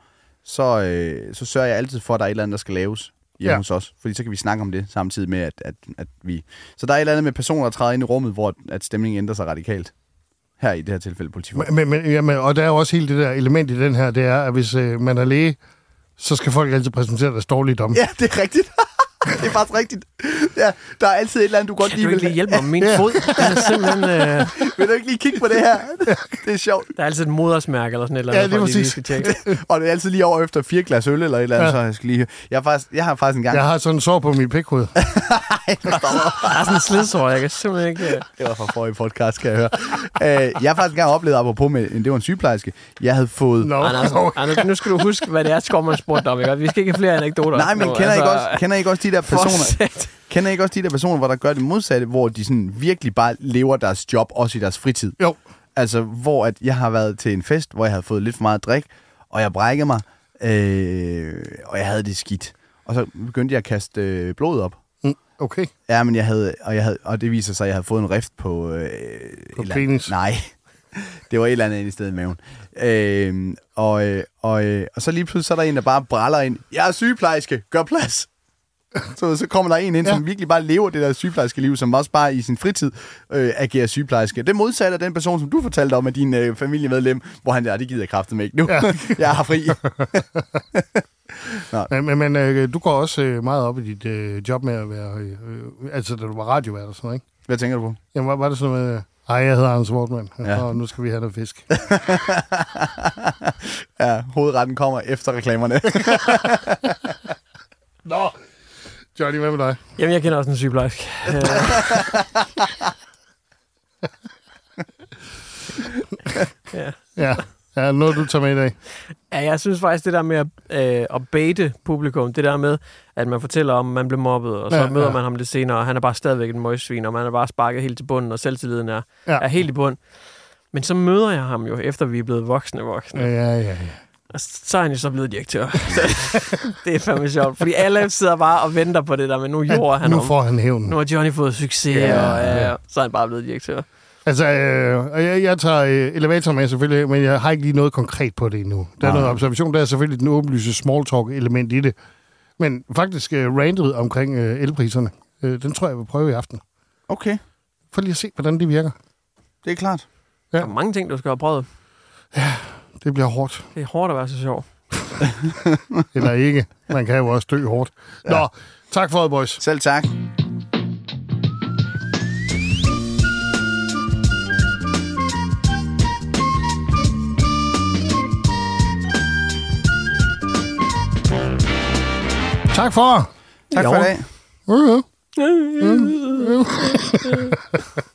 så, øh, så sørger jeg altid for, at der er et eller andet, der skal laves hjemme Ja. ja. hos os. Fordi så kan vi snakke om det samtidig med, at, at, at vi... Så der er et eller andet med personer, der træder ind i rummet, hvor at stemningen ændrer sig radikalt. Her i det her tilfælde politifolk. Men, men, jamen, og der er jo også hele det der element i den her, det er, at hvis øh, man er læge, så skal folk altid præsentere deres dårligdom. Ja, det er rigtigt. det er faktisk rigtigt. Ja, der er altid et eller andet, du godt Kan lige du ikke vil lige hjælpe mig med min Ja. fod? Den er simpelthen... Øh, Vil du ikke lige kigge på det her? Det er sjovt. der er altid et modersmærke eller sådan et eller Ja, andet, lige for, at de lige præcis. skal tjekke. Og det er altid lige over efter fire glas øl eller et eller andet, Ja. ja. så jeg skal lige... Jeg har faktisk, jeg har faktisk en gang... Jeg har sådan en sår på mit pikhoved. Der er sådan en slidsår, jeg kan simpelthen ikke... øh, Det var fra forrige podcast, kan jeg høre. Øh, jeg har faktisk engang oplevet, apropos med, det var en sygeplejerske, jeg havde fået... Nå, Anders, Anders, nu skal du huske, hvad det er, Skovman spurgte om. Ikke? Vi skal ikke have flere anekdoter. Nej, men nu, kender, I ikke også, kender I ikke også de der personer, kender I ikke også de der personer, hvor der gør det modsatte, hvor de sådan virkelig bare lever deres job, også i deres fritid? Jo. Altså, hvor at jeg har været til en fest, hvor jeg havde fået lidt for meget drik, og jeg brækkede mig, øh, og jeg havde det skidt. Og så begyndte jeg at kaste øh, blod op. Mm, Okay. Ja, men jeg havde, og, jeg havde, og det viser sig, at jeg havde fået en rift på... Øh, På et eller penis. Andet, nej, det var et eller andet i stedet i maven. Øh, og, øh, og, øh, og så lige pludselig så er der en, der bare bræller ind. Jeg er sygeplejerske, gør plads. Så, så kommer der en ind, ja. Som virkelig bare lever det der sygeplejerske liv, som også bare i sin fritid øh, agerer sygeplejerske. Det modsatte af den person, som du fortalte om, af din øh, familiemedlem, hvor han der, det gider jeg kraftet med ikke nu. Ja. Jeg har fri. Men, men, men øh, du går også øh, meget op i dit øh, job med at være... Øh, øh, altså, da du var radiovært og sådan noget, ikke? Hvad tænker du på? Jamen, var, var det sådan noget med... Hej, jeg hedder Anders Wortmann, ja. og nu skal vi have noget fisk. Ja, hovedretten kommer efter reklamerne. Nå! Johnny, hvad med dig? Jamen, jeg kender også en sygeplejerske. Ja. Ja, ja noget du tager med i dag. Ja, jeg synes faktisk, det der med at, øh, at baite publikum, det der med, at man fortæller om, at man blev mobbet, og så Ja, møder ja. man ham lidt senere, og han er bare stadigvæk en møgsvin, og man er bare sparket helt til bunden, og selvtilliden er, ja. er helt i bund. Men så møder jeg ham jo, efter vi er blevet voksne voksne. Ja, ja, ja. Ja. Og så er han jo så blevet direktør. Det er fandme sjovt, fordi alle sidder bare og venter på det der, men nu gjorde han nu om. får han hævnen. Nu har Johnny fået succes, Ja, ja, og ja. ja, så er han bare blevet direktør. Altså, øh, jeg, jeg tager øh, elevator med selvfølgelig, men jeg har ikke lige noget konkret på det endnu. Der er Nej. noget observation, der er selvfølgelig den åbenlyse small talk element i det. Men faktisk øh, randet omkring øh, elpriserne, øh, den tror jeg, jeg vil prøve i aften. Okay, For lige at se, hvordan det virker. det er klart. Der er mange ting, du skal have prøvet. Det bliver hårdt. Det er hårdt at være så sjov. Eller ikke. Man kan jo også dø hårdt. Ja. Nå, tak for det, boys. Selv tak. Tak for. Tak Jo. for i dag. Uh-huh.